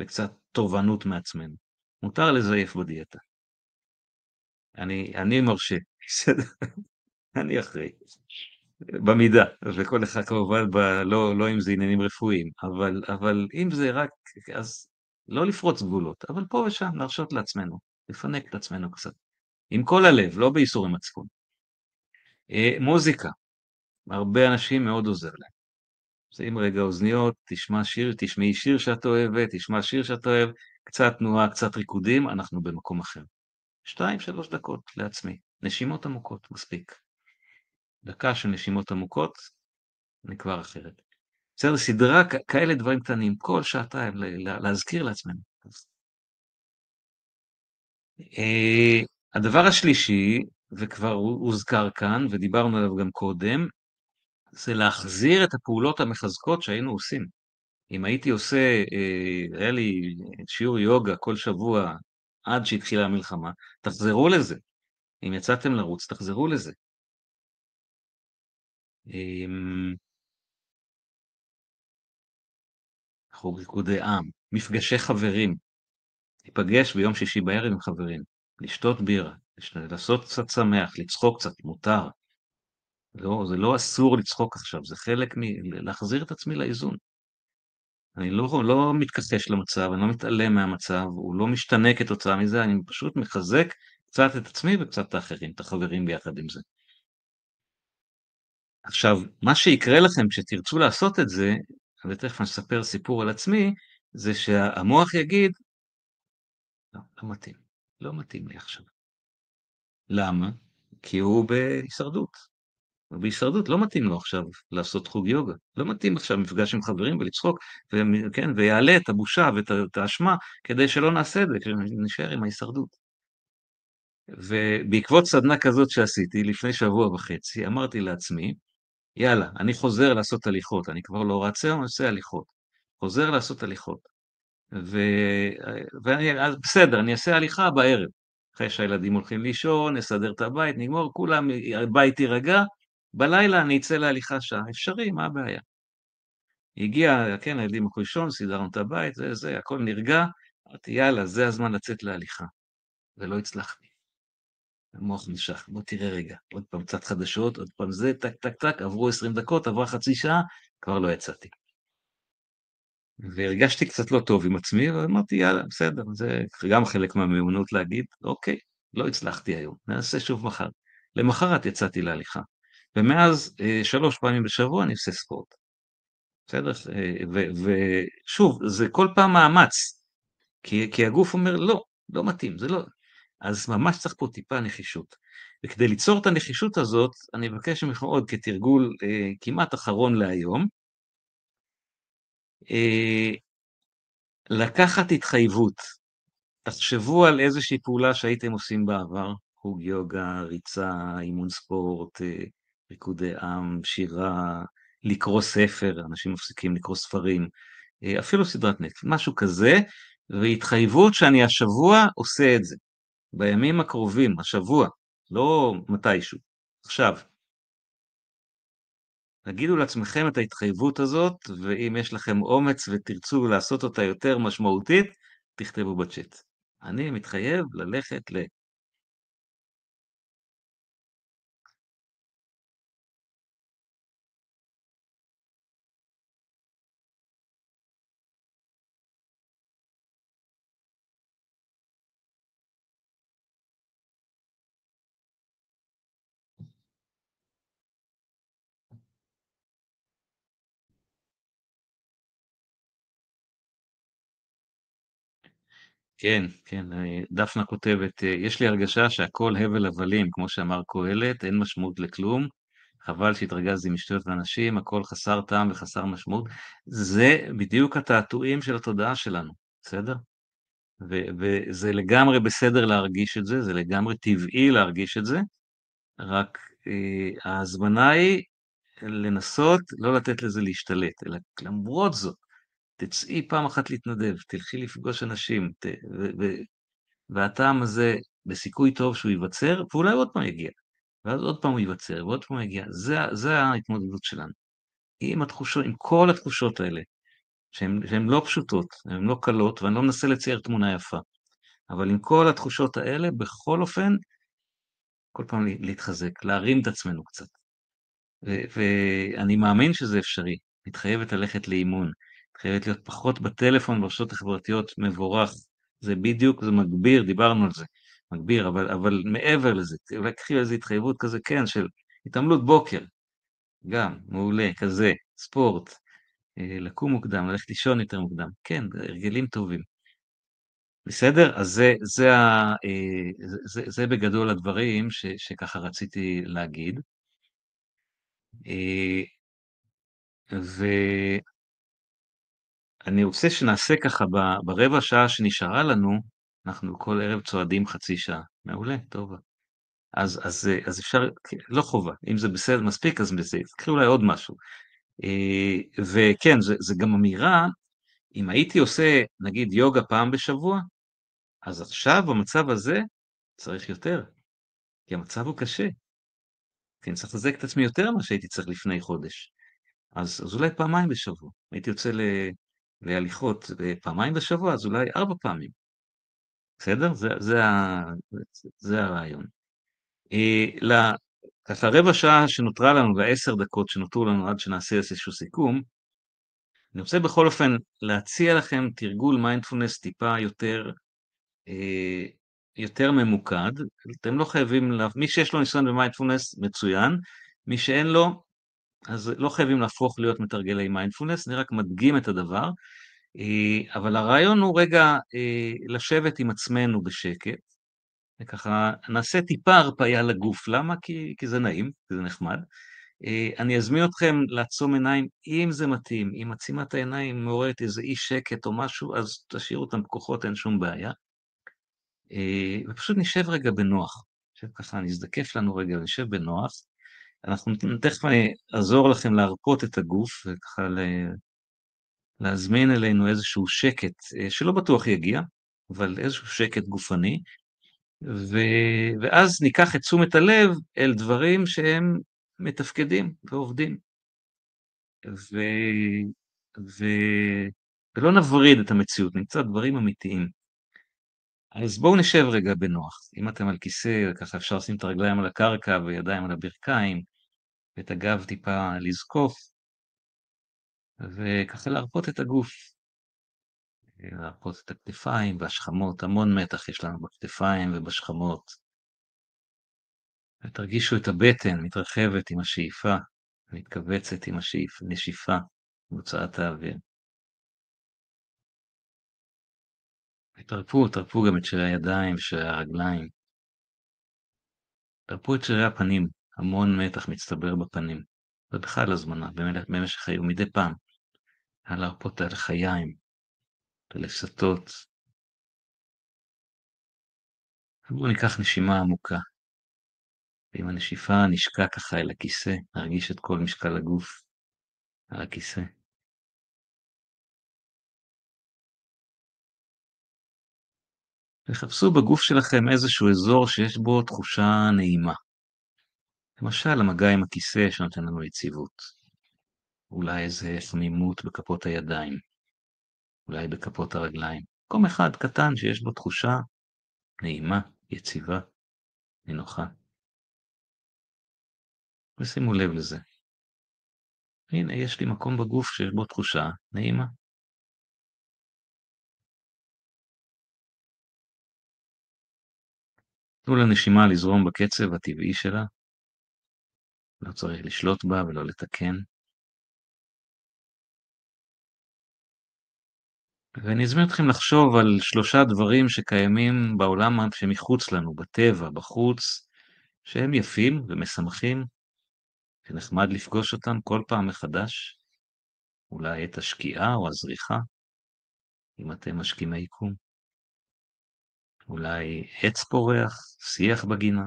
וקצת תובענות מעצמנו. מותר לזייף בדיאטה. אני, אני מרשה, בסדר? אני אחראי. במידה, וכל אחד כמובן, ב, לא, לא אם זה עניינים רפואיים, אבל, אבל אם זה רק, אז לא לפרוץ גבולות, אבל פה ושם להרשות לעצמנו, לפנק את עצמנו קצת. עם כל הלב, לא בייסורי מצפון. אה, מוזיקה, הרבה אנשים מאוד עוזר להם. שים רגע אוזניות, תשמע שיר, תשמעי שיר שאת אוהבת, תשמע שיר שאת אוהב, קצת תנועה, קצת ריקודים, אנחנו במקום אחר. שתיים, שלוש דקות לעצמי. נשימות עמוקות, מספיק. דקה של נשימות עמוקות, אני כבר אחרת. בסדר, סדרה כאלה דברים קטנים, כל שעתיים להזכיר לעצמנו. אה, הדבר השלישי, וכבר הוזכר כאן, ודיברנו עליו גם קודם, זה להחזיר את הפעולות המחזקות שהיינו עושים. אם הייתי עושה, אה, היה לי שיעור יוגה כל שבוע עד שהתחילה המלחמה, תחזרו לזה. אם יצאתם לרוץ, תחזרו לזה. אמ, חוג ריקודי עם, מפגשי חברים, להיפגש ביום שישי בערב עם חברים, לשתות בירה, לעשות קצת שמח, לצחוק קצת, מותר. לא, זה לא אסור לצחוק עכשיו, זה חלק מ... להחזיר את עצמי לאיזון. אני לא, לא מתכחש למצב, אני לא מתעלם מהמצב, הוא לא משתנה כתוצאה מזה, אני פשוט מחזק קצת את עצמי וקצת את האחרים, את החברים ביחד עם זה. עכשיו, מה שיקרה לכם כשתרצו לעשות את זה, ותכף אני אספר סיפור על עצמי, זה שהמוח יגיד, לא, לא מתאים, לא מתאים לי עכשיו. למה? כי הוא בהישרדות. בהישרדות לא מתאים לו עכשיו לעשות חוג יוגה, לא מתאים עכשיו מפגש עם חברים ולצחוק, וכן, ויעלה את הבושה ואת האשמה כדי שלא נעשה את זה, כשנשאר עם ההישרדות. ובעקבות סדנה כזאת שעשיתי לפני שבוע וחצי, אמרתי לעצמי, יאללה, אני חוזר לעשות הליכות, אני כבר לא רצה, אני עושה הליכות. חוזר לעשות הליכות. ו... ואני, אז בסדר, אני אעשה הליכה בערב. אחרי שהילדים הולכים לישון, נסדר את הבית, נגמור, כולם, הבית יירגע, בלילה אני אצא להליכה שעה, אפשרי, מה הבעיה? הגיע, כן, הילדים הלכו לישון, סידרנו את הבית, זה, זה, הכל נרגע, אמרתי, יאללה, זה הזמן לצאת להליכה. ולא הצלחתי. המוח נשך, בוא תראה רגע, עוד פעם קצת חדשות, עוד פעם זה, טק, טק, טק, עברו עשרים דקות, עברה חצי שעה, כבר לא יצאתי. והרגשתי קצת לא טוב עם עצמי, ואמרתי, יאללה, בסדר, זה גם חלק מהמיומנות להגיד, אוקיי, לא הצלחתי היום, נעשה שוב מחר. למחרת יצאתי להליכה. ומאז אה, שלוש פעמים בשבוע אני עושה ספורט. בסדר? אה, ושוב, זה כל פעם מאמץ, כי, כי הגוף אומר, לא, לא מתאים, זה לא... אז ממש צריך פה טיפה נחישות. וכדי ליצור את הנחישות הזאת, אני מבקש ממך עוד כתרגול אה, כמעט אחרון להיום, אה, לקחת התחייבות. תחשבו על איזושהי פעולה שהייתם עושים בעבר, חוג יוגה, ריצה, אימון ספורט, אה, ריקודי עם, שירה, לקרוא ספר, אנשים מפסיקים לקרוא ספרים, אה, אפילו סדרת נטפליקס, משהו כזה, והתחייבות שאני השבוע עושה את זה. בימים הקרובים, השבוע, לא מתישהו, עכשיו. תגידו לעצמכם את ההתחייבות הזאת, ואם יש לכם אומץ ותרצו לעשות אותה יותר משמעותית, תכתבו בצ'אט. אני מתחייב ללכת ל... כן, כן, דפנה כותבת, יש לי הרגשה שהכל הבל הבלים, כמו שאמר קהלת, אין משמעות לכלום, חבל שהתרגזתי משטויות ואנשים, הכל חסר טעם וחסר משמעות. זה בדיוק התעתועים של התודעה שלנו, בסדר? וזה לגמרי בסדר להרגיש את זה, זה לגמרי טבעי להרגיש את זה, רק אה, ההזמנה היא לנסות לא לתת לזה להשתלט, אלא למרות זאת, תצאי פעם אחת להתנדב, תלכי לפגוש אנשים, ת, ו, ו, והטעם הזה, בסיכוי טוב שהוא ייווצר, ואולי עוד פעם יגיע, ואז עוד פעם הוא ייווצר, ועוד פעם יגיע, זה, זה ההתמודדות שלנו. עם התחושות, עם כל התחושות האלה, שהן לא פשוטות, הן לא קלות, ואני לא מנסה לצייר תמונה יפה, אבל עם כל התחושות האלה, בכל אופן, כל פעם להתחזק, להרים את עצמנו קצת. ואני מאמין שזה אפשרי, מתחייבת ללכת לאימון, מתחייבת להיות פחות בטלפון, ברשתות החברתיות, מבורך. זה בדיוק, זה מגביר, דיברנו על זה, מגביר, אבל, אבל מעבר לזה, אולי קחי איזו התחייבות כזה, כן, של התעמלות בוקר, גם, מעולה, כזה, ספורט, אה, לקום מוקדם, ללכת לישון יותר מוקדם, כן, הרגלים טובים. בסדר? אז זה, זה, ה, אה, זה, זה, זה בגדול הדברים ש, שככה רציתי להגיד. אה, ואני רוצה שנעשה ככה ברבע שעה שנשארה לנו, אנחנו כל ערב צועדים חצי שעה. מעולה, טוב. אז, אז, אז אפשר, לא חובה, אם זה בסדר מספיק, אז בסדר, תקחי אולי עוד משהו. אה, וכן, זה, גם אמירה, אם הייתי עושה, נגיד, יוגה פעם בשבוע, אז עכשיו, במצב הזה, צריך יותר, כי המצב הוא קשה. כי אני צריך לחזק את עצמי יותר ממה שהייתי צריך לפני חודש. אז, אז אולי פעמיים בשבוע. הייתי יוצא ל, להליכות פעמיים בשבוע, אז אולי ארבע פעמים. בסדר? זה, זה, ה, זה הרעיון. אה, ככה רבע שעה שנותרה לנו ועשר דקות שנותרו לנו עד שנעשה איזשהו סיכום, אני רוצה בכל אופן להציע לכם תרגול מיינדפולנס טיפה יותר, אה, יותר ממוקד. אתם לא חייבים, לה... מי שיש לו ניסיון במיינדפולנס מצוין, מי שאין לו, אז לא חייבים להפוך להיות מתרגלי מיינדפולנס, אני רק מדגים את הדבר. אה, אבל הרעיון הוא רגע אה, לשבת עם עצמנו בשקט, וככה נעשה טיפה הרפאיה לגוף. למה? כי, כי זה נעים, כי זה נחמד. אה, אני אזמין אתכם לעצום עיניים, אם זה מתאים, אם עצימת העיניים מעוררת איזה אי שקט או משהו, אז תשאירו אותם פקוחות, אין שום בעיה. ופשוט נשב רגע בנוח. נשב ככה, נזדקף לנו רגע ונשב בנוח. אנחנו תכף אני אעזור לכם להרפות את הגוף, וככה להזמין אלינו איזשהו שקט, שלא בטוח יגיע, אבל איזשהו שקט גופני, ו... ואז ניקח את תשומת הלב אל דברים שהם מתפקדים ועובדים. ו... ו... ולא נבריד את המציאות, נמצא דברים אמיתיים. אז בואו נשב רגע בנוח. אם אתם על כיסא, ככה אפשר לשים את הרגליים על הקרקע וידיים על הברכיים, ואת הגב טיפה לזקוף, וככה להרפות את הגוף. להרפות את הכתפיים והשכמות, המון מתח יש לנו בכתפיים ובשכמות. ותרגישו את הבטן מתרחבת עם השאיפה, מתכווצת עם הנשיפה, בהוצאת האוויר. תרפו, תרפו גם את שרירי הידיים ושרירי הרגליים. תרפו את שרירי הפנים, המון מתח מצטבר בפנים. ובכלל הזמנה, במשך היום, מדי פעם. להרפות על חיים, ללסתות. בואו ניקח נשימה עמוקה. ועם הנשיפה נשקע ככה אל הכיסא, נרגיש את כל משקל הגוף על הכיסא. וחפשו בגוף שלכם איזשהו אזור שיש בו תחושה נעימה. למשל, המגע עם הכיסא שנותן לנו יציבות. אולי איזה חמימות בכפות הידיים. אולי בכפות הרגליים. מקום אחד קטן שיש בו תחושה נעימה, יציבה, נינוחה. ושימו לב לזה. הנה, יש לי מקום בגוף שיש בו תחושה נעימה. תנו לנשימה לזרום בקצב הטבעי שלה. לא צריך לשלוט בה ולא לתקן. ואני אזמין אתכם לחשוב על שלושה דברים שקיימים בעולם שמחוץ לנו, בטבע, בחוץ, שהם יפים ומשמחים, שנחמד לפגוש אותם כל פעם מחדש, אולי את השקיעה או הזריחה, אם אתם משכימי קום. אולי עץ פורח, שיח בגינה,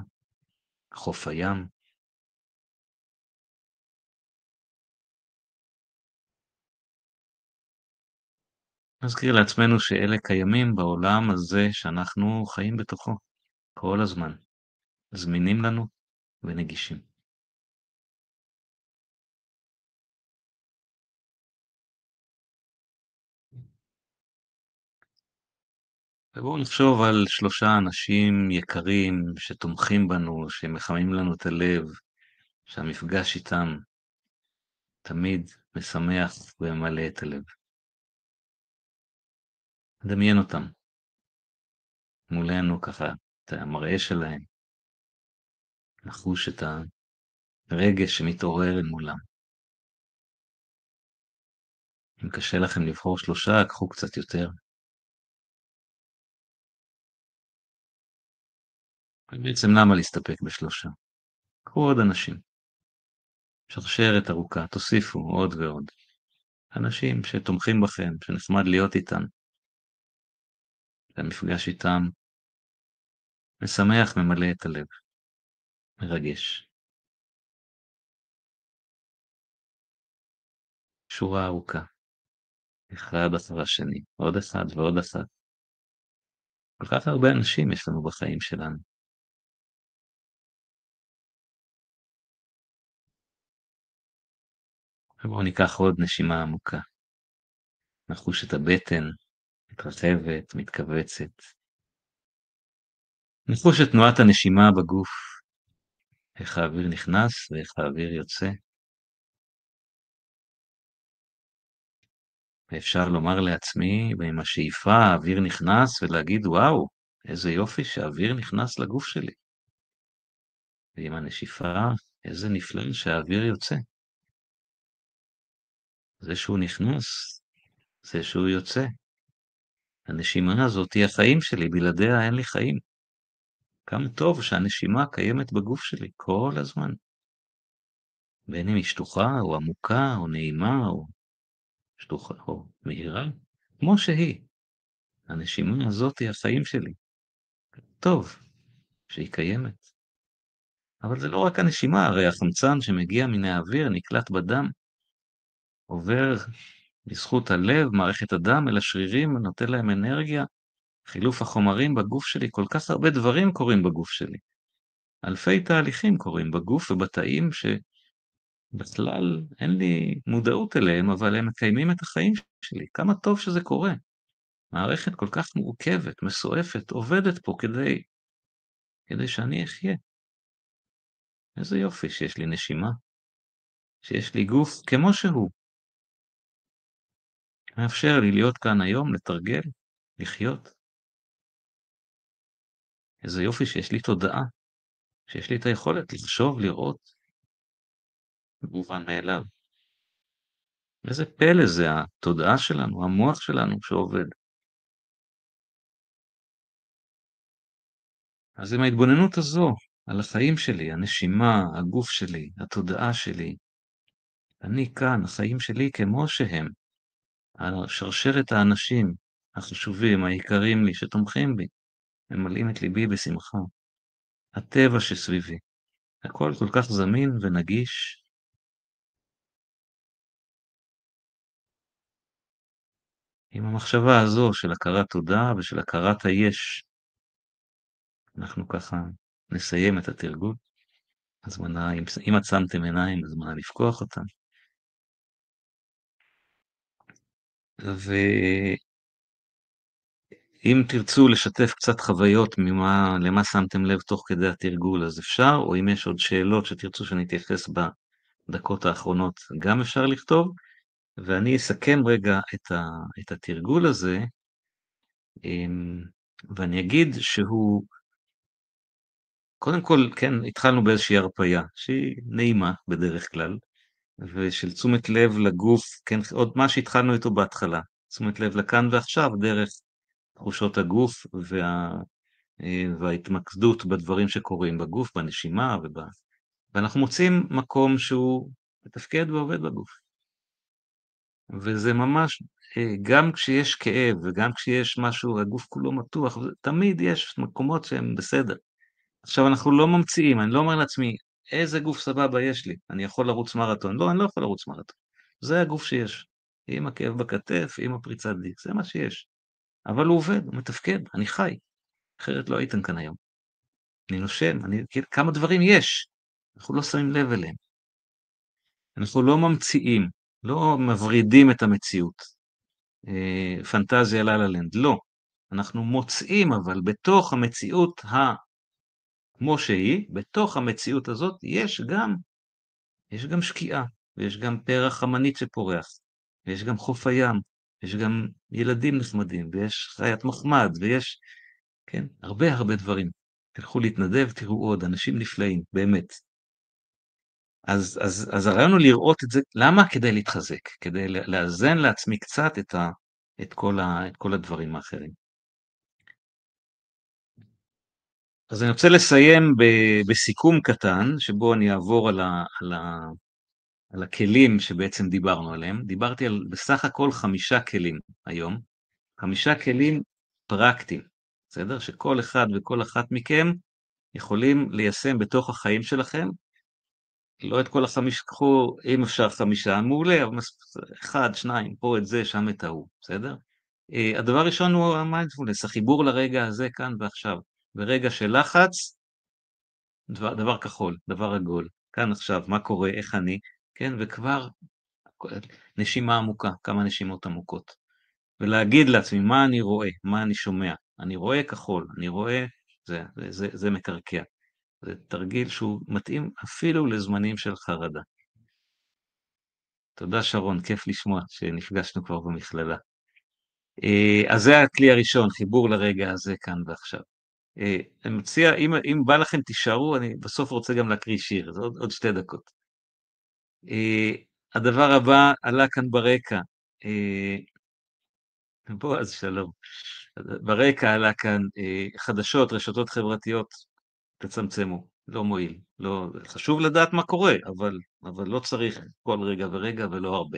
חוף הים. נזכיר לעצמנו שאלה קיימים בעולם הזה שאנחנו חיים בתוכו כל הזמן, זמינים לנו ונגישים. ובואו נחשוב על שלושה אנשים יקרים שתומכים בנו, שמחממים לנו את הלב, שהמפגש איתם תמיד משמח וממלא את הלב. נדמיין אותם מולנו ככה, את המראה שלהם, נחוש את הרגש שמתעורר מולם. אם קשה לכם לבחור שלושה, קחו קצת יותר. ובעצם למה להסתפק בשלושה? קחו עוד אנשים. שרשרת ארוכה, תוסיפו עוד ועוד. אנשים שתומכים בכם, שנחמד להיות איתם. והמפגש איתם משמח, ממלא את הלב, מרגש. שורה ארוכה, אחד אחר השני, עוד אחד ועוד אחד. כל כך הרבה אנשים יש לנו בחיים שלנו. ובואו ניקח עוד נשימה עמוקה. נחוש את הבטן, מתרחבת, מתכווצת. נחוש את תנועת הנשימה בגוף, איך האוויר נכנס ואיך האוויר יוצא. ואפשר לומר לעצמי, ועם השאיפה האוויר נכנס, ולהגיד, וואו, איזה יופי שהאוויר נכנס לגוף שלי. ועם הנשיפה, איזה נפלא שהאוויר יוצא. זה שהוא נכנס, זה שהוא יוצא. הנשימה הזאת היא החיים שלי, בלעדיה אין לי חיים. כמה טוב שהנשימה קיימת בגוף שלי כל הזמן. בין אם היא שטוחה, או עמוקה, או נעימה, או שטוחה, או מהירה, כמו שהיא. הנשימה הזאת היא החיים שלי. טוב שהיא קיימת. אבל זה לא רק הנשימה, הרי החמצן שמגיע מן האוויר נקלט בדם, עובר בזכות הלב, מערכת הדם, אל השרירים, ונותן להם אנרגיה. חילוף החומרים בגוף שלי, כל כך הרבה דברים קורים בגוף שלי. אלפי תהליכים קורים בגוף ובתאים שבכלל אין לי מודעות אליהם, אבל הם מקיימים את החיים שלי. כמה טוב שזה קורה. מערכת כל כך מורכבת, מסועפת, עובדת פה כדי, כדי שאני אחיה. איזה יופי שיש לי נשימה, שיש לי גוף כמו שהוא, מאפשר לי להיות כאן היום, לתרגל, לחיות. איזה יופי שיש לי תודעה, שיש לי את היכולת לחשוב, לראות, מובן מאליו. איזה פלא זה התודעה שלנו, המוח שלנו שעובד. אז עם ההתבוננות הזו על החיים שלי, הנשימה, הגוף שלי, התודעה שלי, אני כאן, החיים שלי כמו שהם, שרשרת האנשים החשובים, היקרים לי, שתומכים בי, ממלאים את ליבי בשמחה. הטבע שסביבי, הכל כל כך זמין ונגיש. עם המחשבה הזו של הכרת תודה ושל הכרת היש, אנחנו ככה נסיים את התרגול. הזמנה, אם עצמתם עיניים, הזמנה לפקוח אותם. ואם תרצו לשתף קצת חוויות ממה, למה שמתם לב תוך כדי התרגול, אז אפשר, או אם יש עוד שאלות שתרצו שאני אתייחס בדקות האחרונות, גם אפשר לכתוב, ואני אסכם רגע את, ה, את התרגול הזה, אמ, ואני אגיד שהוא, קודם כל, כן, התחלנו באיזושהי הרפייה, שהיא נעימה בדרך כלל, ושל תשומת לב לגוף, כן, עוד מה שהתחלנו איתו בהתחלה, תשומת לב לכאן ועכשיו דרך תחושות הגוף וה, אה, וההתמקדות בדברים שקורים בגוף, בנשימה, וב... ואנחנו מוצאים מקום שהוא מתפקד ועובד בגוף. וזה ממש, אה, גם כשיש כאב וגם כשיש משהו, הגוף כולו מתוח, תמיד יש מקומות שהם בסדר. עכשיו, אנחנו לא ממציאים, אני לא אומר לעצמי, איזה גוף סבבה יש לי, אני יכול לרוץ מרתון. לא, אני לא יכול לרוץ מרתון. זה הגוף שיש. עם הכאב בכתף, עם הפריצת דיק, זה מה שיש. אבל הוא עובד, הוא מתפקד, אני חי. אחרת לא הייתם כאן היום. אני נושם, אני, כמה דברים יש, אנחנו לא שמים לב אליהם. אנחנו לא ממציאים, לא מברידים את המציאות. אה, פנטזיה לה לה לנד, לא. אנחנו מוצאים אבל בתוך המציאות. כמו שהיא, בתוך המציאות הזאת יש גם, יש גם שקיעה, ויש גם פרח חמנית שפורח, ויש גם חוף הים, יש גם ילדים נחמדים, ויש חיית מחמד, ויש, כן, הרבה הרבה דברים. תלכו להתנדב, תראו עוד, אנשים נפלאים, באמת. אז, אז, אז הרעיון הוא לראות את זה, למה? כדי להתחזק, כדי לאזן לעצמי קצת את, ה, את, כל, ה, את כל הדברים האחרים. אז אני רוצה לסיים ב, בסיכום קטן, שבו אני אעבור על, ה, על, ה, על הכלים שבעצם דיברנו עליהם. דיברתי על בסך הכל חמישה כלים היום, חמישה כלים פרקטיים, בסדר? שכל אחד וכל אחת מכם יכולים ליישם בתוך החיים שלכם. לא את כל החמישה, קחו, אם אפשר חמישה, מעולה, אבל אחד, שניים, פה את זה, שם את ההוא, בסדר? אה, הדבר הראשון הוא המיינדפולנס, החיבור לרגע הזה כאן ועכשיו. ברגע של לחץ, דבר, דבר כחול, דבר עגול. כאן עכשיו, מה קורה, איך אני, כן, וכבר נשימה עמוקה, כמה נשימות עמוקות. ולהגיד לעצמי מה אני רואה, מה אני שומע. אני רואה כחול, אני רואה, זה, זה, זה, זה מקרקע. זה תרגיל שהוא מתאים אפילו לזמנים של חרדה. תודה שרון, כיף לשמוע שנפגשנו כבר במכללה. אה, אז זה הכלי הראשון, חיבור לרגע הזה כאן ועכשיו. אה, אני מציע, אם, אם בא לכם תישארו, אני בסוף רוצה גם להקריא שיר, זה עוד, עוד שתי דקות. Uh, הדבר הבא עלה כאן ברקע. Uh, בועז, שלום. ברקע עלה כאן חדשות, רשתות חברתיות, תצמצמו, לא מועיל. לא, חשוב לדעת מה קורה, אבל, אבל לא צריך כל רגע ורגע ולא הרבה.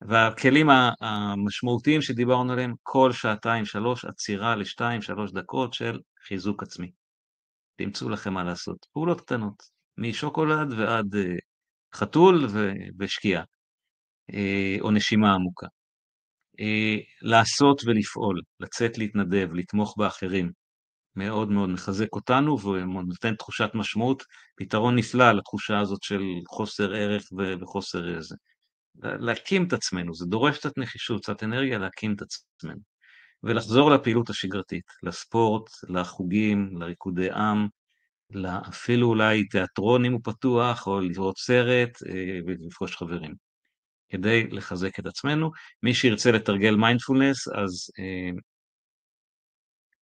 והכלים המשמעותיים שדיברנו עליהם, כל שעתיים, שלוש, עצירה לשתיים, שלוש דקות של חיזוק עצמי. תמצאו לכם מה לעשות. פעולות קטנות, משוקולד ועד uh, חתול ו- ושקיעה, uh, או נשימה עמוקה. Uh, לעשות ולפעול, לצאת להתנדב, לתמוך באחרים, מאוד מאוד מחזק אותנו ונותן תחושת משמעות, פתרון נפלא לתחושה הזאת של חוסר ערך וחוסר איזה. להקים את עצמנו, זה דורש קצת נחישות, קצת אנרגיה להקים את עצמנו. ולחזור לפעילות השגרתית, לספורט, לחוגים, לריקודי עם, אפילו אולי תיאטרון אם הוא פתוח, או לראות סרט אה, ולפגוש חברים, כדי לחזק את עצמנו. מי שירצה לתרגל מיינדפולנס, אז אה,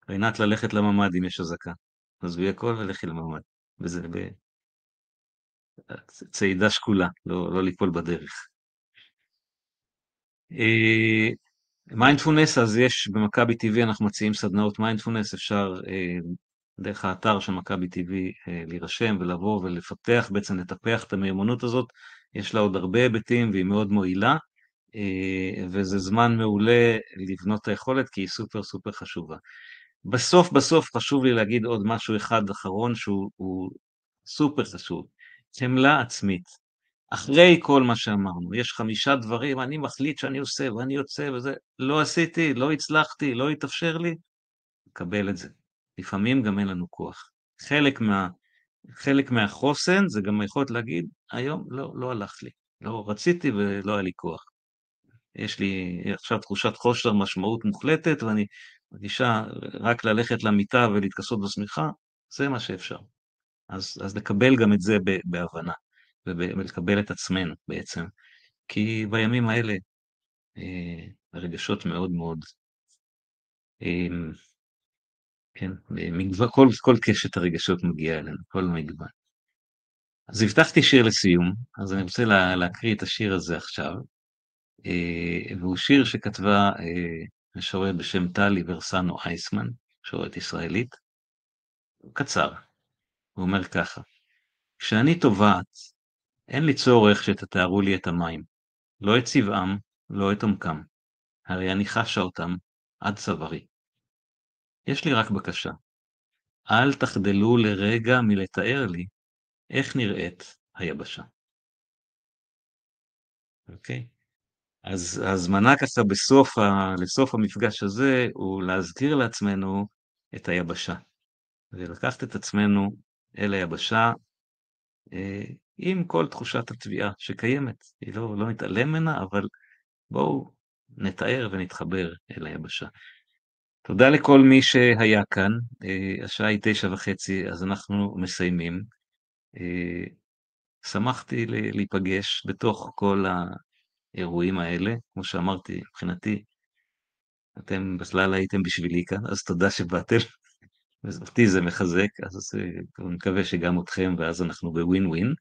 רינת ללכת לממ"ד אם יש אזעקה. עזבי הכל ולכי לממ"ד. וזה בצעידה שקולה, לא, לא ליפול בדרך. אה, מיינדפולנס, אז יש במכבי TV, אנחנו מציעים סדנאות מיינדפולנס, אפשר אה, דרך האתר של מכבי TV אה, להירשם ולבוא ולפתח, בעצם לטפח את המיומנות הזאת, יש לה עוד הרבה היבטים והיא מאוד מועילה, אה, וזה זמן מעולה לבנות את היכולת כי היא סופר סופר חשובה. בסוף בסוף חשוב לי להגיד עוד משהו אחד אחרון שהוא סופר חשוב, חמלה עצמית. אחרי כל מה שאמרנו, יש חמישה דברים, אני מחליט שאני עושה ואני יוצא וזה, לא עשיתי, לא הצלחתי, לא התאפשר לי, קבל את זה. לפעמים גם אין לנו כוח. חלק, מה, חלק מהחוסן זה גם היכולת להגיד, היום לא, לא הלך לי, לא רציתי ולא היה לי כוח. יש לי עכשיו תחושת חושר משמעות מוחלטת ואני מרגישה רק ללכת למיטה ולהתכסות בשמיכה, זה מה שאפשר. אז, אז לקבל גם את זה בהבנה. ולקבל את עצמנו בעצם. כי בימים האלה אה, הרגשות מאוד מאוד, אה, כן, מגוון, כל, כל קשת הרגשות מגיעה אלינו, כל מגוון. אז הבטחתי שיר לסיום, אז אני רוצה לה, להקריא את השיר הזה עכשיו. והוא שיר שכתבה משוררת בשם טלי ורסנו אייסמן, משוררת ישראלית. קצר, הוא אומר ככה: כשאני טובעת, אין לי צורך שתתארו לי את המים, לא את צבעם, לא את עומקם, הרי אני חשה אותם עד צווארי. יש לי רק בקשה, אל תחדלו לרגע מלתאר לי איך נראית היבשה. אוקיי? אז ההזמנה ככה בסוף ה... לסוף המפגש הזה, הוא להזכיר לעצמנו את היבשה. ולקחת את עצמנו אל היבשה אה, עם כל תחושת התביעה שקיימת. היא לא, לא נתעלם ממנה, אבל בואו נתאר ונתחבר אל היבשה. תודה לכל מי שהיה כאן, אה, השעה היא תשע וחצי, אז אנחנו מסיימים. אה, שמחתי להיפגש בתוך כל האירועים האלה, כמו שאמרתי, מבחינתי, אתם בכלל הייתם בשבילי כאן, אז תודה שבאתם. אותי זה מחזק, אז אני מקווה שגם אתכם, ואז אנחנו בווין ווין.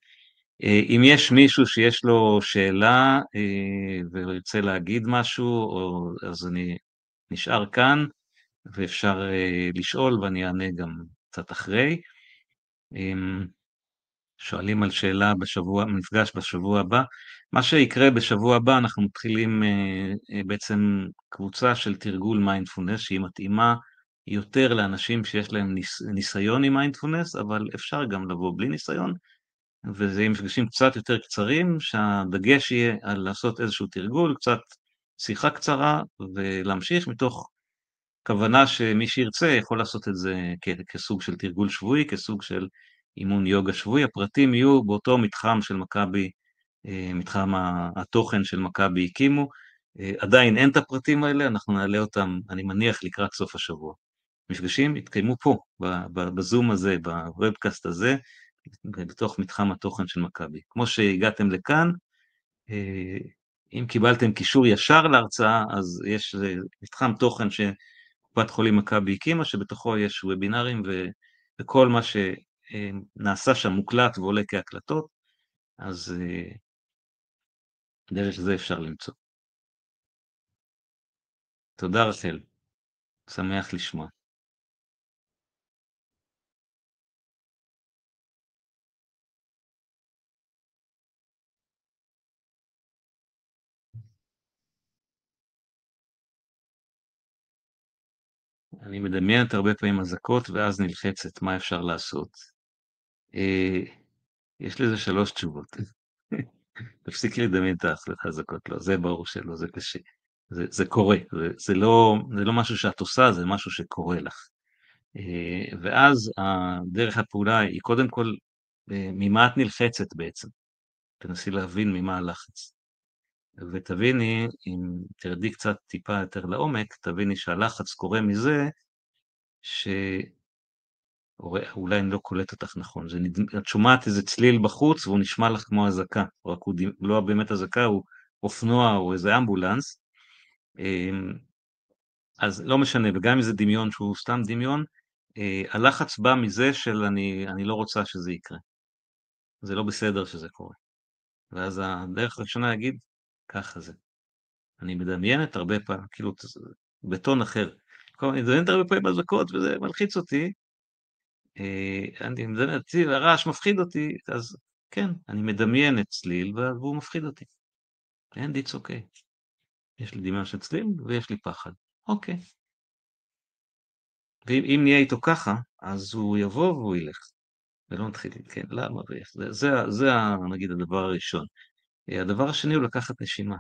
אה, אם יש מישהו שיש לו שאלה וירצה להגיד משהו, אז אני נשאר כאן. ואפשר אה, לשאול ואני אענה גם קצת אחרי. שואלים על שאלה בשבוע, מפגש בשבוע הבא. מה שיקרה בשבוע הבא, אנחנו מתחילים אה, אה, בעצם קבוצה של תרגול מיינדפולנס, שהיא מתאימה יותר לאנשים שיש להם ניס, ניסיון עם מיינדפולנס, אבל אפשר גם לבוא בלי ניסיון, וזה יהיה מפגשים קצת יותר קצרים, שהדגש יהיה על לעשות איזשהו תרגול, קצת שיחה קצרה, ולהמשיך מתוך כוונה שמי שירצה יכול לעשות את זה כסוג של תרגול שבועי, כסוג של אימון יוגה שבועי. הפרטים יהיו באותו מתחם של מכבי, אה, מתחם התוכן של מכבי הקימו. אה, עדיין אין את הפרטים האלה, אנחנו נעלה אותם, אני מניח, לקראת סוף השבוע. מפגשים יתקיימו פה, בזום הזה, בוובקאסט הזה, בתוך מתחם התוכן של מכבי. כמו שהגעתם לכאן, אה, אם קיבלתם קישור ישר להרצאה, אז יש מתחם תוכן ש... קופת חולים מכבי הקימה, שבתוכו יש וובינארים ו, וכל מה שנעשה שם מוקלט ועולה כהקלטות, אז אה, דרך זה אפשר למצוא. תודה רחל, שמח לשמוע. אני מדמיינת הרבה פעמים אזעקות ואז נלחצת, מה אפשר לעשות? אה, יש לזה שלוש תשובות. תפסיקי לדמיין את האזעקות, לא, זה ברור שלא, זה קשה. זה, זה קורה, זה, זה, לא, זה לא משהו שאת עושה, זה משהו שקורה לך. אה, ואז דרך הפעולה היא קודם כל, אה, ממה את נלחצת בעצם? תנסי להבין ממה הלחץ. ותביני, אם תרדי קצת טיפה יותר לעומק, תביני שהלחץ קורה מזה שאולי אני לא קולט אותך נכון, זה נד... את שומעת איזה צליל בחוץ והוא נשמע לך כמו אזעקה, רק הוא לא באמת אזעקה, הוא אופנוע או איזה אמבולנס, אמ, אז לא משנה, וגם אם זה דמיון שהוא סתם דמיון, אה, הלחץ בא מזה של אני, אני לא רוצה שזה יקרה. זה לא בסדר שזה קורה. ואז הדרך הראשונה להגיד, ככה זה. אני מדמיינת הרבה פעמים, כאילו, בטון אחר. אני מדמיינת הרבה פעמים אזעקות וזה מלחיץ אותי. אה, אני מדמיין אותי, והרעש מפחיד אותי, אז כן, אני מדמיין את צליל והוא מפחיד אותי. And it's okay. יש לי דמיון של צליל ויש לי פחד. אוקיי. ואם נהיה איתו ככה, אז הוא יבוא והוא ילך. ולא נתחיל, כן, למה ואיך. זה, זה, זה נגיד הדבר הראשון. הדבר השני הוא לקחת נשימה.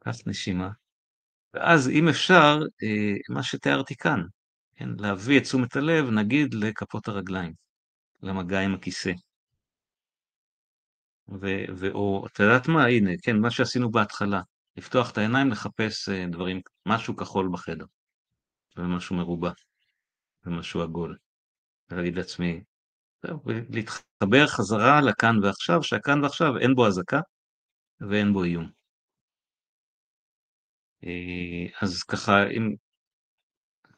לקחת נשימה, ואז אם אפשר, אה, מה שתיארתי כאן, כן, להביא את תשומת הלב, נגיד, לכפות הרגליים, למגע עם הכיסא. ו- ו- או, את יודעת מה, הנה, כן, מה שעשינו בהתחלה, לפתוח את העיניים, לחפש אה, דברים, משהו כחול בחדר, ומשהו מרובע, ומשהו עגול, ולהגיד לעצמי, ולהתחבר חזרה לכאן ועכשיו, שהכאן ועכשיו אין בו אזעקה ואין בו איום. אה, אז ככה, אם...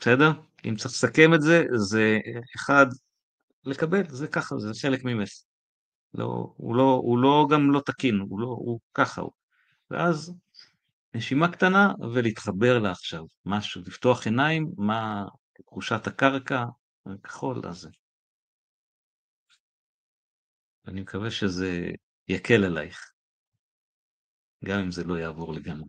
בסדר? אם צריך לסכם את זה, זה אחד, לקבל, זה ככה, זה חלק ממך. לא, הוא, לא, הוא לא גם לא תקין, הוא, לא, הוא ככה הוא. ואז נשימה קטנה ולהתחבר לעכשיו, משהו, לפתוח עיניים, מה תחושת הקרקע, הכחול הזה. אני מקווה שזה יקל עלייך, גם אם זה לא יעבור לגמרי.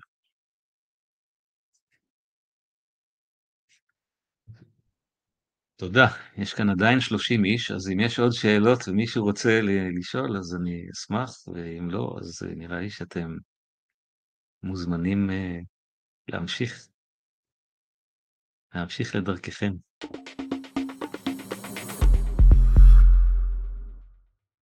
תודה. יש כאן עדיין 30 איש, אז אם יש עוד שאלות ומישהו רוצה לשאול, אז אני אשמח, ואם לא, אז נראה לי שאתם מוזמנים להמשיך, להמשיך לדרככם.